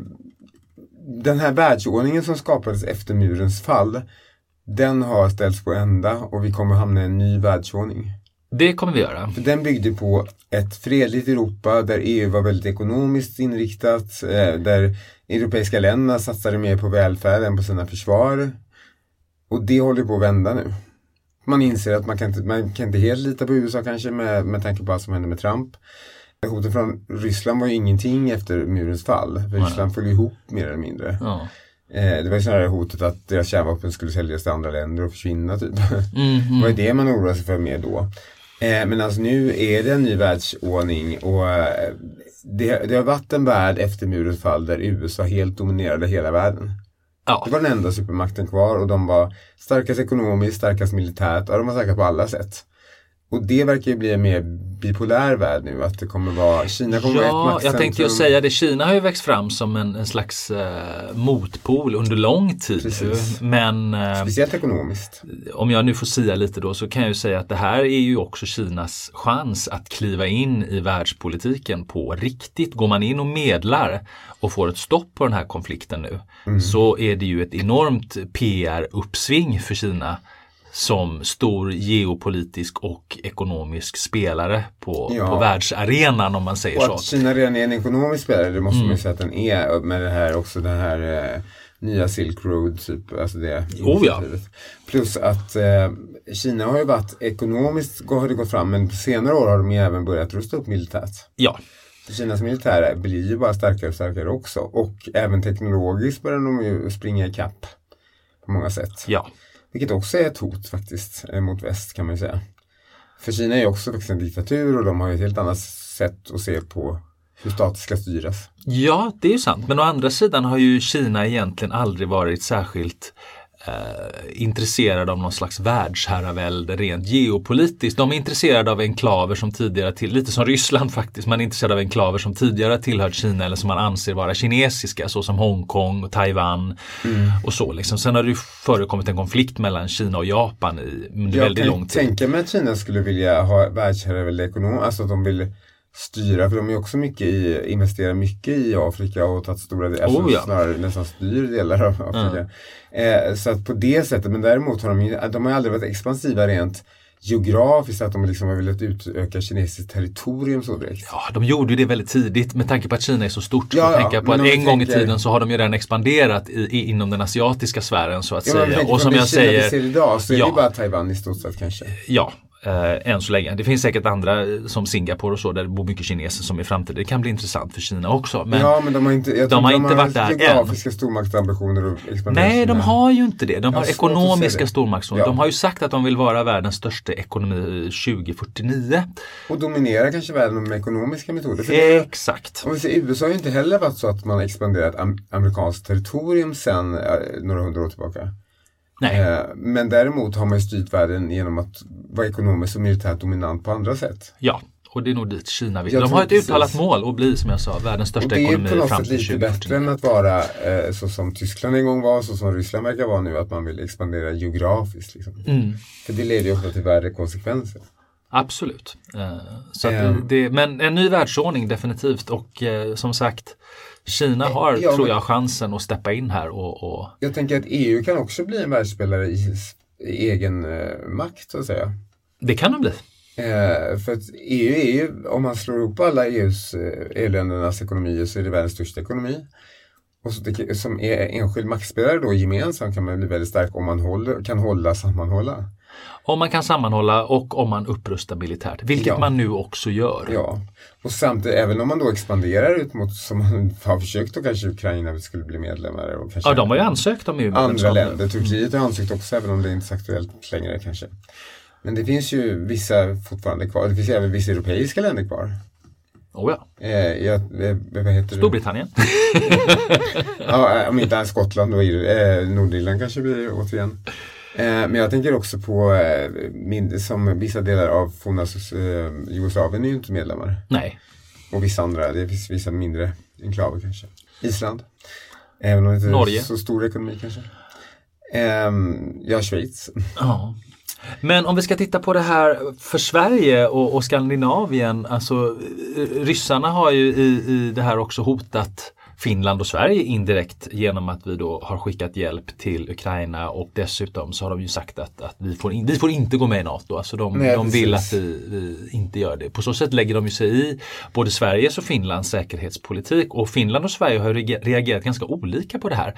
den här världsordningen som skapades efter murens fall, den har ställts på ända och vi kommer hamna i en ny världsordning. Det kommer vi göra. För den byggde på ett fredligt Europa där EU var väldigt ekonomiskt inriktat, eh, där europeiska länderna satsade mer på välfärd än på sina försvar. Och det håller på att vända nu. Man inser att man kan inte, man kan inte helt lita på USA kanske med, med tanke på allt som hände med Trump. Hotet från Ryssland var ju ingenting efter murens fall. Ryssland föll ihop mer eller mindre. Ja. Eh, det var ju snarare hotet att deras kärnvapen skulle säljas till andra länder och försvinna typ. Mm, *laughs* Det var det man oroade sig för mer då. Eh, men alltså nu är det en ny världsordning och eh, det, det har varit en värld efter murens fall där USA helt dominerade hela världen. Ja. Det var den enda supermakten kvar och de var starkast ekonomiskt, starkast militärt och de var starka på alla sätt. Och det verkar ju bli en mer bipolär värld nu, att det kommer vara, Kina kommer vara ett Ja, jag tänkte ju säga det. Kina har ju växt fram som en, en slags eh, motpol under lång tid. Precis. Men eh, Speciellt ekonomiskt. om jag nu får säga lite då så kan jag ju säga att det här är ju också Kinas chans att kliva in i världspolitiken på riktigt. Går man in och medlar och får ett stopp på den här konflikten nu Mm. så är det ju ett enormt PR-uppsving för Kina som stor geopolitisk och ekonomisk spelare på, Ja. på världsarenan om man säger Och så. att Kina redan är en ekonomisk spelare, det måste Mm. man ju säga att den är med det här också den här eh, nya Silk Road typ, alltså det Oh ja. Plus att eh, Kina har ju varit ekonomiskt har det gått fram men på senare år har de ju även börjat rusta upp militärt. Ja, Kinas militär blir ju bara starkare och starkare också och även teknologiskt börjar de ju springa ikapp på många sätt. ja. Vilket också är ett hot faktiskt eh, mot väst kan man ju säga. För Kina är ju också faktiskt en diktatur och de har ju ett helt annat sätt att se på hur stater ska styras. Ja, det är ju sant. Men å andra sidan har ju Kina egentligen aldrig varit särskilt eh, intresserade av någon slags världsherravälde rent geopolitiskt. De är intresserade av enklaver som tidigare till, lite som Ryssland faktiskt, man är intresserad av enklaver som tidigare tillhört Kina eller som man anser vara kinesiska såsom Hongkong och Taiwan och så. Liksom. Sen har det förekommit en konflikt mellan Kina och Japan i Jag väldigt kan lång tid. tänka mig att Kina skulle vilja ha världsherravälde ekonomiskt, alltså att de vill styra, för de är också mycket i, investerar mycket i Afrika och tagit stora delar, alltså Oh ja. snarare nästan styr delar av Afrika. Eh, så att på det sättet, men däremot har de ju, de har aldrig varit expansiva rent geografiskt, att de liksom har velat utöka kinesiskt territorium så direkt. Ja, de gjorde ju det väldigt tidigt med tanke på att Kina är så stort. Ja, tänka på att en gång i tiden så har de ju redan expanderat i, i, inom den asiatiska sfären så att Ja, säga. Och som jag Kina säger, idag så är ja. det bara Taiwan i stort sett kanske. ja, eh, än så länge. Det finns säkert andra eh, som Singapore och så där det bor mycket kineser som i framtiden. Det kan bli intressant för Kina också. Men ja, men de har inte, jag tror har inte varit där än. geografiska stormaktsambitioner och Nej, de har ju inte det. De har har ekonomiska stormaktsordning. Ja. De har ju sagt att de vill vara världens största ekonomi 2049. Och dominera kanske världen med ekonomiska metoder. För Exakt. om vi ser, USA har ju inte heller varit så att man har expanderat am amerikanskt territorium sedan eh, några hundra år tillbaka. Nej. Eh, men däremot har man ju styrt världen genom att vara ekonomiskt och militärt dominant på andra sätt. Ja, och det är nog dit Kina vill. Jag De har ett precis. uttalat mål att bli, som jag sa, världens största det är ekonomi på något fram sätt till lite 2049. bättre än att vara eh, så som Tyskland en gång var, så som Ryssland verkar vara nu, att man vill expandera geografiskt. Liksom. Mm. För det leder ju ofta till värre konsekvenser. Absolut. Eh, Så Ehm. det, men en ny världsordning definitivt och eh, som sagt Kina har, Ja, tror jag, chansen att steppa in här och, och Jag tänker att EU kan också bli en världsspelare i, i egen eh, makt, så att säga. det kan de bli. Eh, för att EU är ju, om man slår ihop alla EUs, eh, EU-ländernas ekonomier så är det världens största ekonomi. Och så det, som är enskild maktspelare då gemensamt kan man bli väldigt stark om man håller, kan hålla sammanhålla. Om man kan sammanhålla och om man upprustar militärt, vilket Ja. man nu också gör. Ja, och samtidigt även om man då expanderar ut mot, som man har försökt då kanske Ukraina skulle bli medlemmar. Och kanske Ja, de har ju ansökt om andra EU-medlemskap. länder. Turkiet har ansökt också även om det inte är aktuellt längre kanske. Men det finns ju vissa fortfarande kvar. Det finns även vissa europeiska länder kvar. Oh, ja. Eh, jag, eh? Storbritannien. *laughs* Ja, om inte Skottland då, eh, Nordirland kanske blir återigen. Eh, men jag tänker också på, eh, som vissa delar av forna eh, Jugoslavien är ju inte medlemmar. Nej. Och vissa andra, det finns vissa mindre enklaver kanske. Island. Även om det inte är Norge. så stor ekonomi kanske. Ehm, ja, Schweiz. Ja. Men om vi ska titta på det här för Sverige och, och Skandinavien, alltså ryssarna har ju i, i det här också hotat Finland och Sverige indirekt genom att vi då har skickat hjälp till Ukraina och dessutom så har de ju sagt att, att vi, får in, vi får inte gå med i NATO. Alltså de, Nej, de vill att vi, vi inte gör det. På så sätt lägger de ju sig i både Sveriges och Finlands säkerhetspolitik och Finland och Sverige har reagerat ganska olika på det här.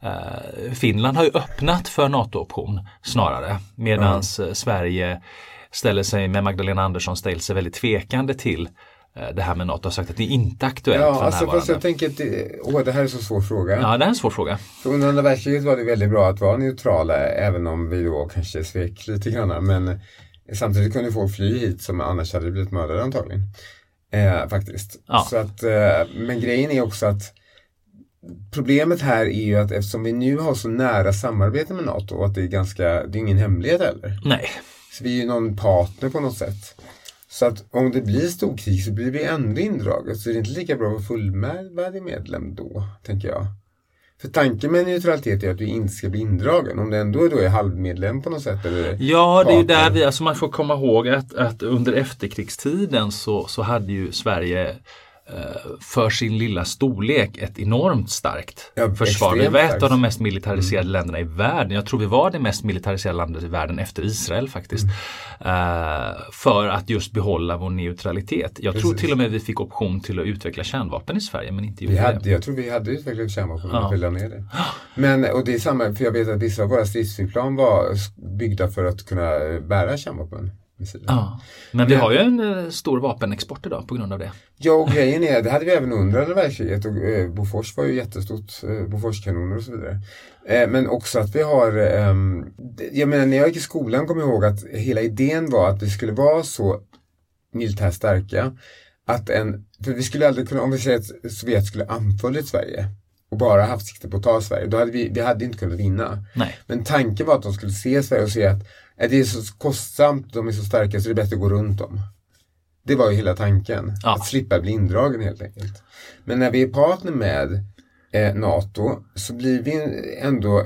Eh, Finland har ju öppnat för NATO-option snarare medan Sverige ställer sig med Magdalena Andersson ställt sig väldigt tvekande till eh, det här med NATO och sagt att det är inte aktuellt Ja, för alltså fast jag tänker att det, åh, det här är så svår fråga. Ja, det är en svår fråga. För under andra världskriget var det väldigt bra att vara neutrala även om vi då kanske svek lite grann. Men samtidigt kunde folk fly hit som annars hade blivit mördade antagligen. Eh, faktiskt. Ja. Så att, eh, men grejen är också att Problemet här är ju att eftersom vi nu har så nära samarbete med NATO och att det är ganska, det är ingen hemlighet heller. Nej, Så vi är ju någon partner på något sätt. Så att om det blir storkrig så blir vi ändå indraget. Så det är inte lika bra att vara fullvärdig medlem då, tänker jag. För tanken med neutralitet är att du inte ska bli indragen. Om du ändå då är halvmedlem på något sätt. Eller Ja, det är ju där vi, alltså man får komma ihåg att, att under efterkrigstiden så, så hade ju Sverige för sin lilla storlek ett enormt starkt Ja, försvar. Vi var ett. Mm. av de mest militariserade länderna i världen. Jag tror vi var det mest militariserade landet i världen efter Israel faktiskt. Mm. Eh, för att just behålla vår neutralitet. Jag tror Precis. till och med vi fick option till att utveckla kärnvapen i Sverige men inte Vi hade, det. jag tror vi hade utvecklat kärnvapen Ja. ja. vi ner det. Men, och det är samma, för jag vet att vissa av våra stridsflygplan var byggda för att kunna bära kärnvapen. Ja. Men vi har ju en eh, stor vapenexport idag på grund av det. Ja, och grejen är, det hade vi även under andra världskriget och eh, Bofors var ju jättestort, eh, Boforskanoner och så vidare. Eh, men också att vi har, ehm, jag menar när jag gick i skolan kom jag ihåg att hela idén var att vi skulle vara så militärt starka att en för vi skulle aldrig kunna, om vi säger att Sovjet skulle anfallit Sverige och bara haft sikte på att ta Sverige, då hade vi, vi hade inte kunnat vinna. Nej. Men tanken var att de skulle se Sverige och se att det är så kostsamt, de är så starka så det är bättre att gå runt dem. Det var ju hela tanken. Ja. Att slippa bli indragen helt enkelt. Men när vi är partner med eh, NATO så blir vi ändå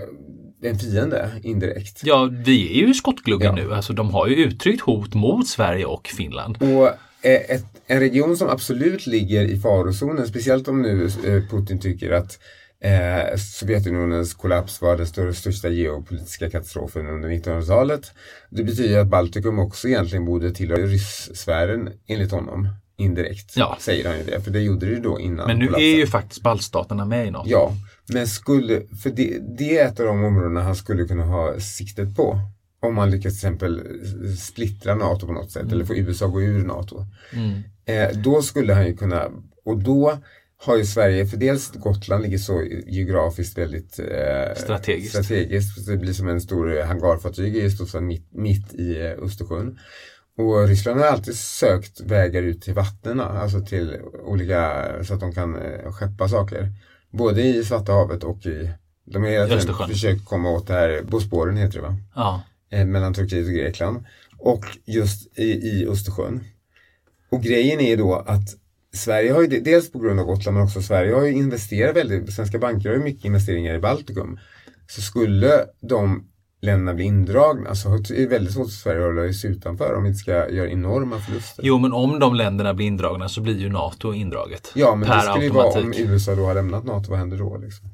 en fiende indirekt. Ja, vi är ju skottgluggen Ja. nu. Alltså, de har ju uttryckt hot mot Sverige och Finland. Och eh, ett, en region som absolut ligger i farozonen, speciellt om nu eh, Putin tycker att eh, Sovjetunionens kollaps var den större, största geopolitiska katastrofen under 1900-talet. Det betyder att Baltikum också egentligen borde tillhöra ryssfären enligt honom. Indirekt Ja. säger han ju det, för det gjorde det då innan Men nu kollapsen. är ju faktiskt baltstaterna med i NATO. Ja, men skulle, för det, det är ett av de områdena han skulle kunna ha siktet på. Om man lyckas till exempel splittra NATO på något sätt eller få USA gå ur NATO. Mm. Eh, då skulle han ju kunna, och då har ju Sverige, för dels Gotland ligger så geografiskt väldigt eh, Strategiskt. strategiskt. Det blir som en stor eh, hangarfartyg i stort sett mitt, mitt i eh, Östersjön. Och Ryssland har alltid sökt vägar ut till vattnen, alltså till olika, så att de kan eh, skeppa saker. Både i Svarta havet och i, de har hela tiden försökt komma åt det här, Bosporen heter det va? Ja. eh, mellan Turkiet och Grekland och just i, i Östersjön. Och grejen är då att Sverige har ju, dels på grund av Gotland men också Sverige har ju investerat väldigt, svenska banker har ju mycket investeringar i Baltikum. Så skulle de länderna bli indragna så är det väldigt svårt för Sverige att hålla sig utanför om vi inte ska göra enorma förluster. Jo, men om de länderna blir indragna så blir ju NATO indraget. ja, men per det skulle ju vara om. USA då har lämnat NATO, vad händer då? Liksom?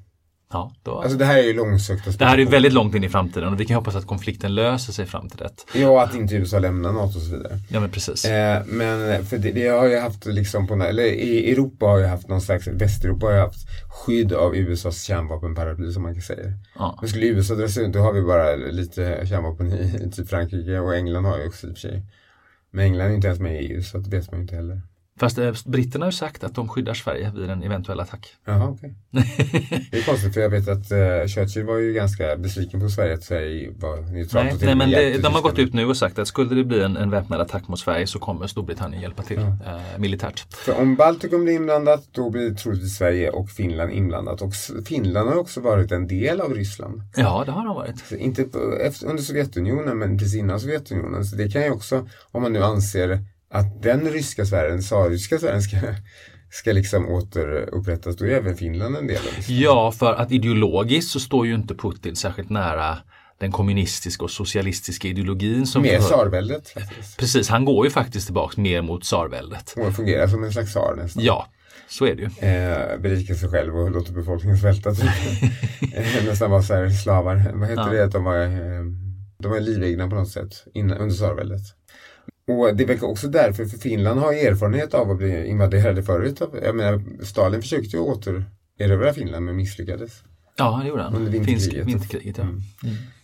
Ja, då. Alltså det här är ju långsökta det här är ju väldigt långt in i framtiden och vi kan hoppas att konflikten löser sig fram till det. Ja, att inte USA lämnar NATO och så vidare. Ja, men precis. Eh, men för det, det har ju haft liksom på, eller i Europa har ju haft någon slags, Västeuropa har ju haft skydd av USAs kärnvapenparaply som man kan säga. Ja. Men skulle USA dra sig ut då har vi bara lite kärnvapen i, typ Frankrike och England har ju också i och för sig. Men England är inte ens med i EU så det vet man ju inte heller. Fast eh, britterna har sagt att de skyddar Sverige vid en eventuell attack. Jaha okej. *laughs* Det är konstigt för jag vet att eh, Churchill var ju ganska besviken på Sverige att Sverige var neutralt. Nej, nej men det, de har gått ut nu och sagt att skulle det bli en, en väpnad attack mot Sverige så kommer Storbritannien hjälpa till eh, militärt. För om Baltikum blir inblandat då blir troligtvis Sverige och Finland inblandat. Och Finland har också varit en del av Ryssland. Ja, det har de varit. Så Inte på, efter, under Sovjetunionen men precis innan Sovjetunionen. Så det kan ju också, om man nu anser att den ryska sfären, tsarryska sfären ska, ska liksom återupprättas, då är även Finland en del av Ryssland. Ja, för att ideologiskt så står ju inte Putin särskilt nära den kommunistiska och socialistiska ideologin. Som Mer för- tsarväldet. Precis, han går ju faktiskt tillbaks mer mot tsarväldet. Och fungerar som en slags tsar nästan. Ja, så är det ju. Eh, berikar sig själv och låter befolkningen svälta. Typ. *laughs* eh, nästan var så här slavar. Vad heter Ja. det? Att de var, eh, de var livegna på något sätt innan, under tsarväldet. Och det är väl också därför, för Finland har erfarenhet av att bli invaderade förut. Jag menar, Stalin försökte ju återerövra Finland men misslyckades. Ja, det gjorde han. Under Finsk, vinterkriget. vinterkriget ja. Mm.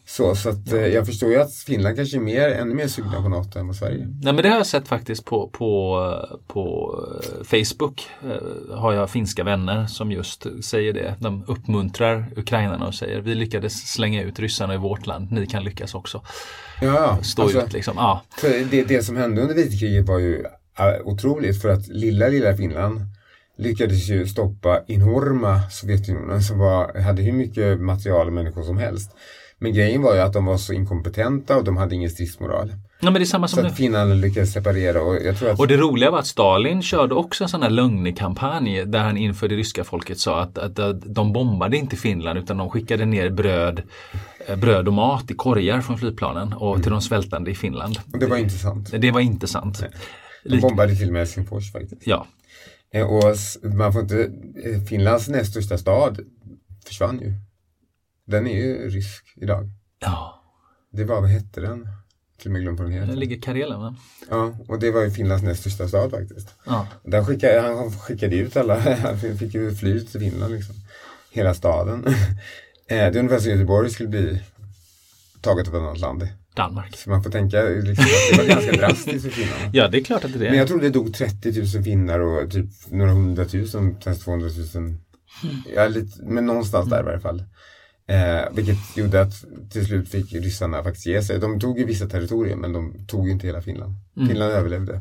Så, så att, eh, jag förstår ju att Finland kanske är mer, ännu mer sugna på NATO än vad Sverige. Nej men det har jag sett faktiskt på, på, på eh, Facebook. Eh, Har jag finska vänner som just säger det. De uppmuntrar ukrainarna och säger vi lyckades slänga ut ryssarna i vårt land. Ni kan lyckas också. Ja. Stå Alltså, ut liksom. Ja, För det, det som hände under vinterkriget var ju otroligt för att lilla, lilla Finland lyckades ju stoppa enorma Sovjetunionen som var, hade hur mycket material och människor som helst. Men grejen var ju att de var så inkompetenta och de hade ingen stridsmoral. Nej, men det är samma Så som att nu. finnarna lyckades separera och jag tror att Och det roliga var att Stalin körde också en sån här lögnig kampanj där han inför det ryska folket sa att, att, att de bombade inte Finland utan de skickade ner bröd, eh, bröd och mat i korgar från flygplanen och till de svältande i Finland. och det var inte sant. Det var inte sant. De bombade till och med Helsingfors faktiskt. Ja, Eh, Och man får inte, Finlands näst största stad försvann ju. Den är ju rysk idag. ja. Det var, vad hette den? Till och med glömt vad den den heter. ligger i Karelen va? Ja, och det var ju Finlands näst största stad faktiskt. Ja. Där skickade, han skickade ut alla, *laughs* han fick ju fly till Finland liksom. Hela staden. *laughs* Eh, det är ungefär som Göteborg skulle bli taget av ett annat land. Danmark. Så man får tänka liksom, att det var ganska *laughs* drastiskt för finnarna. Ja, det är klart att det är Men jag tror det dog 30 000 finnar och typ några hundratusen, kanske 200 000. Ja, lite, men någonstans där i varje fall. Eh, vilket gjorde att till slut fick ryssarna faktiskt ge sig. De tog ju vissa territorier men de tog ju inte hela Finland. Finland överlevde.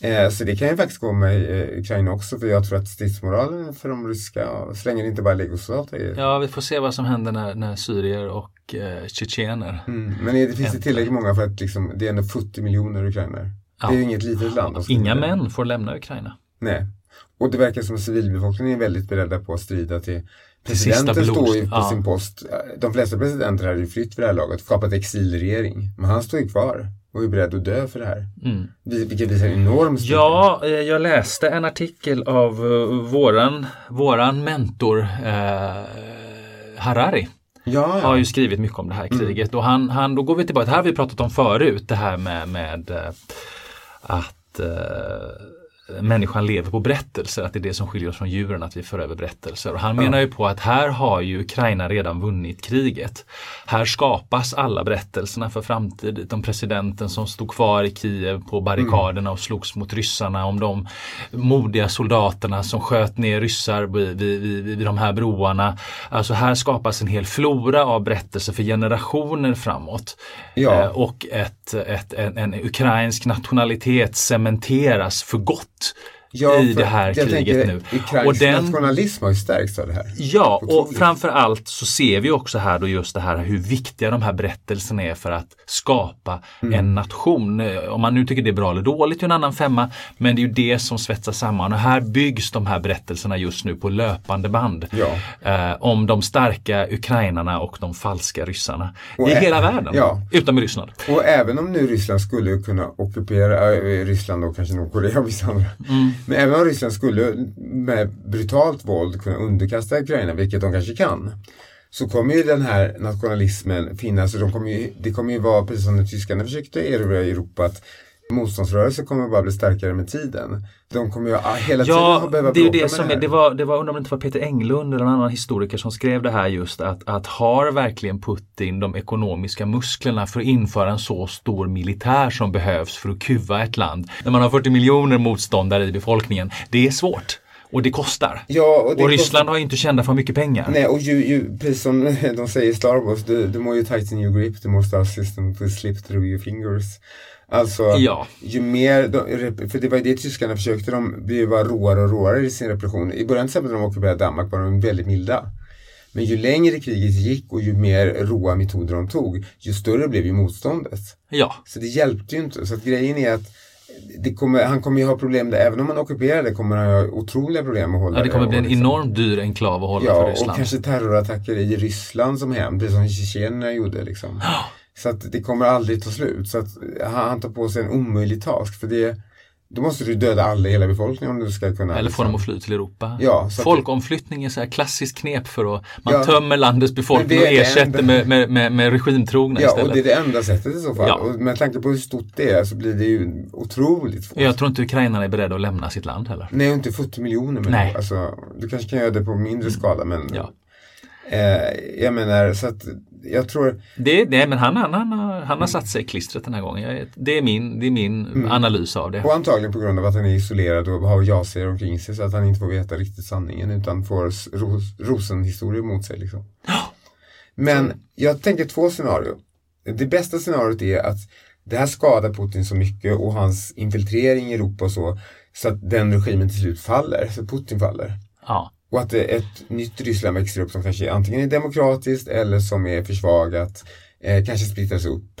Eh, så det kan ju faktiskt gå med eh, Ukraina också för jag tror att stridsmoralen för de ryska, så länge det inte bara är legosoldater. är- Ja, vi får se vad som händer när, när syrier och eh, tjetjener. Mm. Men det, det finns det tillräckligt många för att liksom, det är ändå 40 miljoner ukrainare. Ja. Det är ju inget litet land. Inga män får lämna Ukraina. Nej. Och det verkar som att civilbefolkningen är väldigt beredda på att strida till Presidenten står ju på Ja. sin post. De flesta presidenter hade ju flytt för det här laget, skapat exilregering. Men han står ju kvar och är beredd att dö för det här. Mm. Vil- Vilket visar enorm styrka. Ja, eh, jag läste en artikel av eh, våran, våran mentor eh, Harari. ja, Har ja. ju skrivit mycket om det här kriget och han, han, då går vi tillbaka, det här har vi pratat om förut, det här med, med eh, att eh, människan lever på berättelser, att det är det som skiljer oss från djuren, att vi för över berättelser. Och han menar ju på att här har ju Ukraina redan vunnit kriget. Här skapas alla berättelserna för framtiden. Om presidenten som stod kvar i Kiev på barrikaderna och slogs mot ryssarna, om de modiga soldaterna som sköt ner ryssar vid, vid, vid, vid de här broarna. Alltså här skapas en hel flora av berättelser för generationer framåt. Ja. Eh, och ett, ett, en, en ukrainsk nationalitet cementeras för gott Egypt Ja, i det här kriget tänker, nu. Ukrainsk Och den- nationalism har ju stärkts av det här. Ja, och framför allt så ser vi också här då just det här hur viktiga de här berättelserna är för att skapa Mm. en nation. Om man nu tycker det är bra eller dåligt är en annan femma, men det är ju det som svetsar samman och här byggs de här berättelserna just nu på löpande band. Ja. Eh, om de starka ukrainarna och de falska ryssarna. Och I hela världen, ja. utom i Ryssland. Och även om nu Ryssland skulle kunna ockupera, äh, Ryssland och kanske Nordkorea och vissa andra. Mm. Men även om Ryssland skulle med brutalt våld kunna underkasta Ukraina, vilket de kanske kan. Så kommer ju den här nationalismen finnas och de kommer ju, det kommer ju vara precis som när tyskarna försökte erövra Europa att motståndsrörelser kommer bara bli starkare med tiden. De kommer ju hela tiden Ja, att behöva det är det som det det var, det var, undrar om det inte var Peter Englund eller en annan historiker som skrev det här just att, att har verkligen Putin de ekonomiska musklerna för att införa en så stor militär som behövs för att kuva ett land när man har 40 miljoner motståndare i befolkningen. Det är svårt och det kostar. Ja, och, Och, det Ryssland har ju inte kända för mycket pengar. Nej, och ju, ju, precis som *laughs* de säger i Star Wars, the, the more you tighten your grip, the more star system will slip through your fingers. Alltså, Ja. ju mer, de, för det var ju det tyskarna försökte, de blev bara råare och råare i sin repression. I början till exempel när de ockuperade Danmark var de väldigt milda. Men ju längre kriget gick och ju mer råa metoder de tog, ju större blev ju motståndet. Ja, Så det hjälpte ju inte. Så att grejen är att kommer, han kommer ju ha problem där, även om han ockuperar det kommer han ha otroliga problem med att hålla ja det kommer bli en och liksom- enormt dyr enklav att hålla Ja, för och Ryssland. kanske terrorattacker i Ryssland som hämnd, precis som tjetjenerna gjorde. Liksom. *gasps* Så att det kommer aldrig ta slut. Så att han han tar på sig en omöjlig task. För det, då måste du döda alla hela befolkningen om du ska kunna... Eller få liksom- dem att fly till Europa. Ja, Folkomflyttning är så här klassiskt knep för att man Ja. tömmer landets befolkning och ersätter med, med, med, med regimtrogna Ja, istället. och det är det enda sättet i så fall. Ja. Och med tanke på hur stort det är så blir det ju otroligt svårt. Jag tror inte ukrainarna är beredda att lämna sitt land heller. Nej, inte 40 miljoner människor. Nej. Alltså, du kanske kan göra det på mindre skala men Ja. Eh, jag menar så att jag tror Det, det, men han, han, han, har, han har satt sig i klistret den här gången. Jag, det är min, det är min Mm. analys av det. Och antagligen på grund av att han är isolerad och har ja-sägare omkring sig så att han inte får veta riktigt sanningen utan får ros, rosenhistorier mot sig. Liksom. Men jag tänker två scenarier. Det bästa scenariot är att det här skadar Putin så mycket och hans infiltrering i Europa och så så att den regimen till slut faller, så Putin faller. Ja. Och att ett nytt Ryssland växer upp som kanske antingen är demokratiskt eller som är försvagat, eh, kanske splittras upp.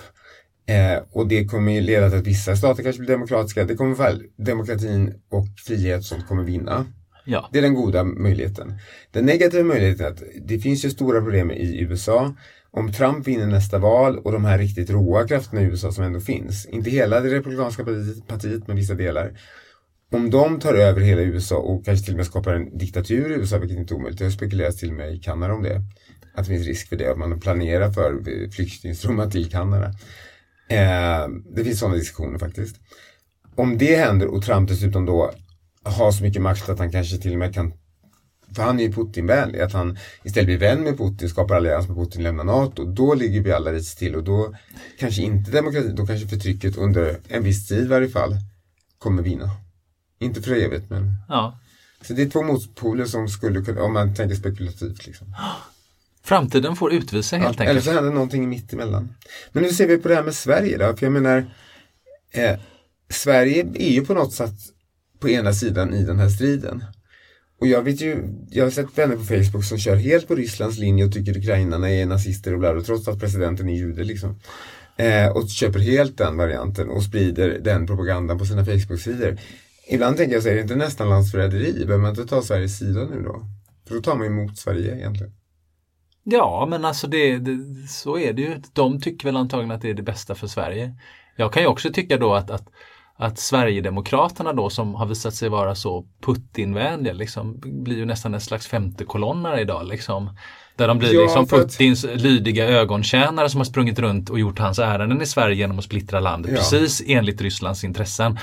Eh, och det kommer ju leda till att vissa stater kanske blir demokratiska. Det kommer väl demokratin och frihet som kommer vinna. Ja. Det är den goda möjligheten. Den negativa möjligheten är att det finns ju stora problem i USA. Om Trump vinner nästa val och de här riktigt råa krafterna i USA som ändå finns, inte hela det republikanska partiet, partiet men vissa delar. Om de tar över hela USA och kanske till och med skapar en diktatur i USA, vilket inte är omöjligt, det har spekulerats till och med i Kanada om det. Att det finns risk för det, att man planerar för flyktingströmmar till Kanada. Eh, det finns sådana diskussioner faktiskt. Om det händer och Trump dessutom då har så mycket makt att han kanske till och med kan för han är ju Putin-vänlig, att han istället blir vän med Putin, skapar allians med Putin, lämnar NATO. Då ligger vi alla lite till och då kanske inte demokratin, då kanske förtrycket under en viss tid i varje fall kommer vinna. Inte för evigt men. ja. Så det är två motpoler som skulle kunna, om man tänker spekulativt liksom. Framtiden får utvisa helt Eller enkelt. så händer någonting mitt emellan. Men nu ser vi på det här med Sverige då, för jag menar eh, Sverige är ju på något sätt på ena sidan i den här striden. Och jag vet ju, jag har sett vänner på Facebook som kör helt på Rysslands linje och tycker ukrainarna är nazister och bla bla, trots att presidenten är jude liksom. Eh, och köper helt den varianten och sprider den propagandan på sina Facebook-sidor. Ibland tänker jag så här, är det inte nästan landsförräderi? Behöver man inte ta Sveriges sida nu då? För då tar man emot Sverige egentligen. Ja, men alltså det, det, så är det ju. De tycker väl antagligen att det är det bästa för Sverige. Jag kan ju också tycka då att, att, att Sverigedemokraterna då som har visat sig vara så Putinvänliga liksom, blir ju nästan en slags femtekolonnare idag. Liksom. Där de blir Ja, liksom för att- Putins lydiga ögontjänare som har sprungit runt och gjort hans ärenden i Sverige genom att splittra landet. Ja. Precis enligt Rysslands intressen.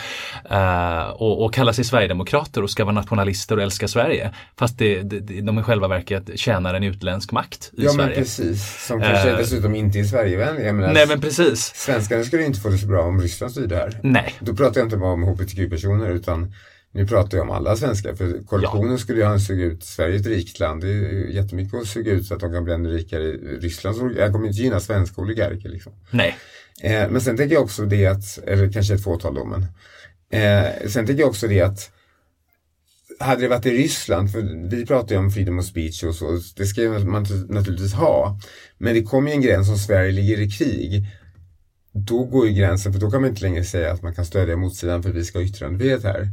Eh, och, och kallar sig Sverigedemokrater och ska vara nationalister och älska Sverige. Fast det, det, de i själva verket tjänar en utländsk makt i ja men Sverige. precis, som kanske Eh. dessutom inte är Sverigevänliga. Nej men precis. Svenskarna skulle inte få det så bra om Ryssland styrde här. Nej. Då pratar jag inte bara om hbtq-personer utan nu pratar jag om alla svenskar. För korruptionen skulle ju suga ut Sverige ett rikt land. Det är jättemycket att suga ut så att de kan bli ännu rikare. Ryssland så- jag kommer inte gynna svenska oligarker liksom. Nej. Eh, men sen tänker jag också det att, eller kanske ett fåtal då, men. Eh, sen tänker jag också det att hade det varit i Ryssland, för vi pratar ju om freedom of speech och så, det ska man naturligtvis ha. Men det kommer ju en gräns om Sverige ligger i krig. Då går ju gränsen, för då kan man inte längre säga att man kan stödja motsidan för vi ska ha yttrandefrihet här.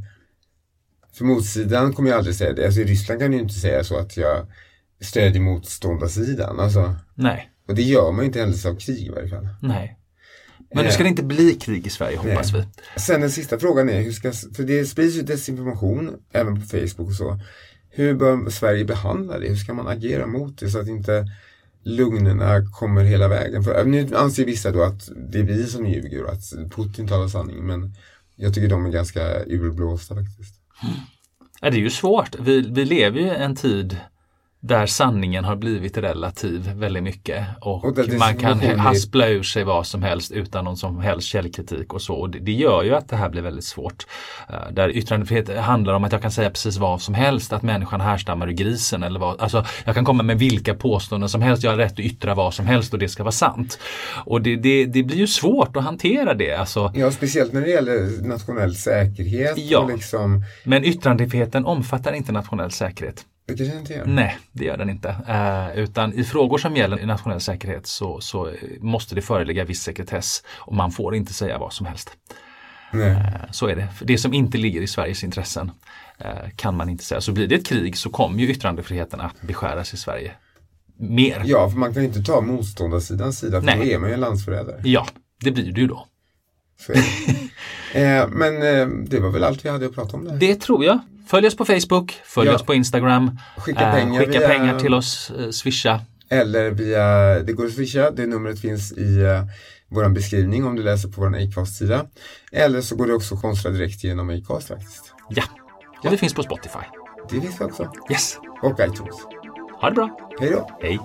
För motsidan kommer ju aldrig säga det. Alltså i Ryssland kan du ju inte säga så att jag stödjer motståndarsidan. Alltså, Nej. och det gör man ju inte i händelse av krig i varje fall. Nej. Men nu ska det inte bli krig i Sverige hoppas Nej. vi. Sen den sista frågan är, hur ska, för det sprids ju desinformation även på Facebook och så. Hur bör Sverige behandla det? Hur ska man agera mot det så att inte lugnerna kommer hela vägen? För nu anser vissa då att det är vi som ljuger och att Putin talar sanning men jag tycker de är ganska urblåsta faktiskt. Ja, det är ju svårt. Vi, vi lever ju i en tid där sanningen har blivit relativ väldigt mycket och, Och man kan haspla ur sig vad som helst utan någon som helst källkritik och så. Och det, det gör ju att det här blir väldigt svårt. Eh, där yttrandefrihet handlar om att jag kan säga precis vad som helst, att människan härstammar ur grisen eller vad. Alltså, jag kan komma med vilka påståenden som helst, jag har rätt att yttra vad som helst och det ska vara sant. Och det, det, det blir ju svårt att hantera det. Alltså, Ja, speciellt när det gäller nationell säkerhet Ja. liksom, men yttrandefriheten omfattar inte nationell säkerhet. Det jag inte gör. Nej, det gör den inte. Eh, utan i frågor som gäller nationell säkerhet så, så måste det föreligga viss sekretess och man får inte säga vad som helst. Eh, så är det. För det som inte ligger i Sveriges intressen eh, kan man inte säga. Så blir det ett krig så kommer ju yttrandefriheten att beskäras i Sverige. Mer. Ja, för man kan ju inte ta motståndarsidans sida för Nej. då är man ju en landsförrädare. Ja, det blir ju då. *laughs* Eh, men eh, det var väl allt vi hade att prata om där. Det tror jag. Följ oss på Facebook, följ Ja. oss på Instagram. Skicka Eh, pengar skicka via- pengar till oss, eh, swisha. Eller via, det går att swisha, det numret finns i uh, vår beskrivning om du läser på vår Acast-sida. Eller så går det också att konstra direkt genom Acast faktiskt. Ja, och vi finns på Spotify. Det finns vi också. Yes, Och iTunes. ha det bra. Hej då! Hej!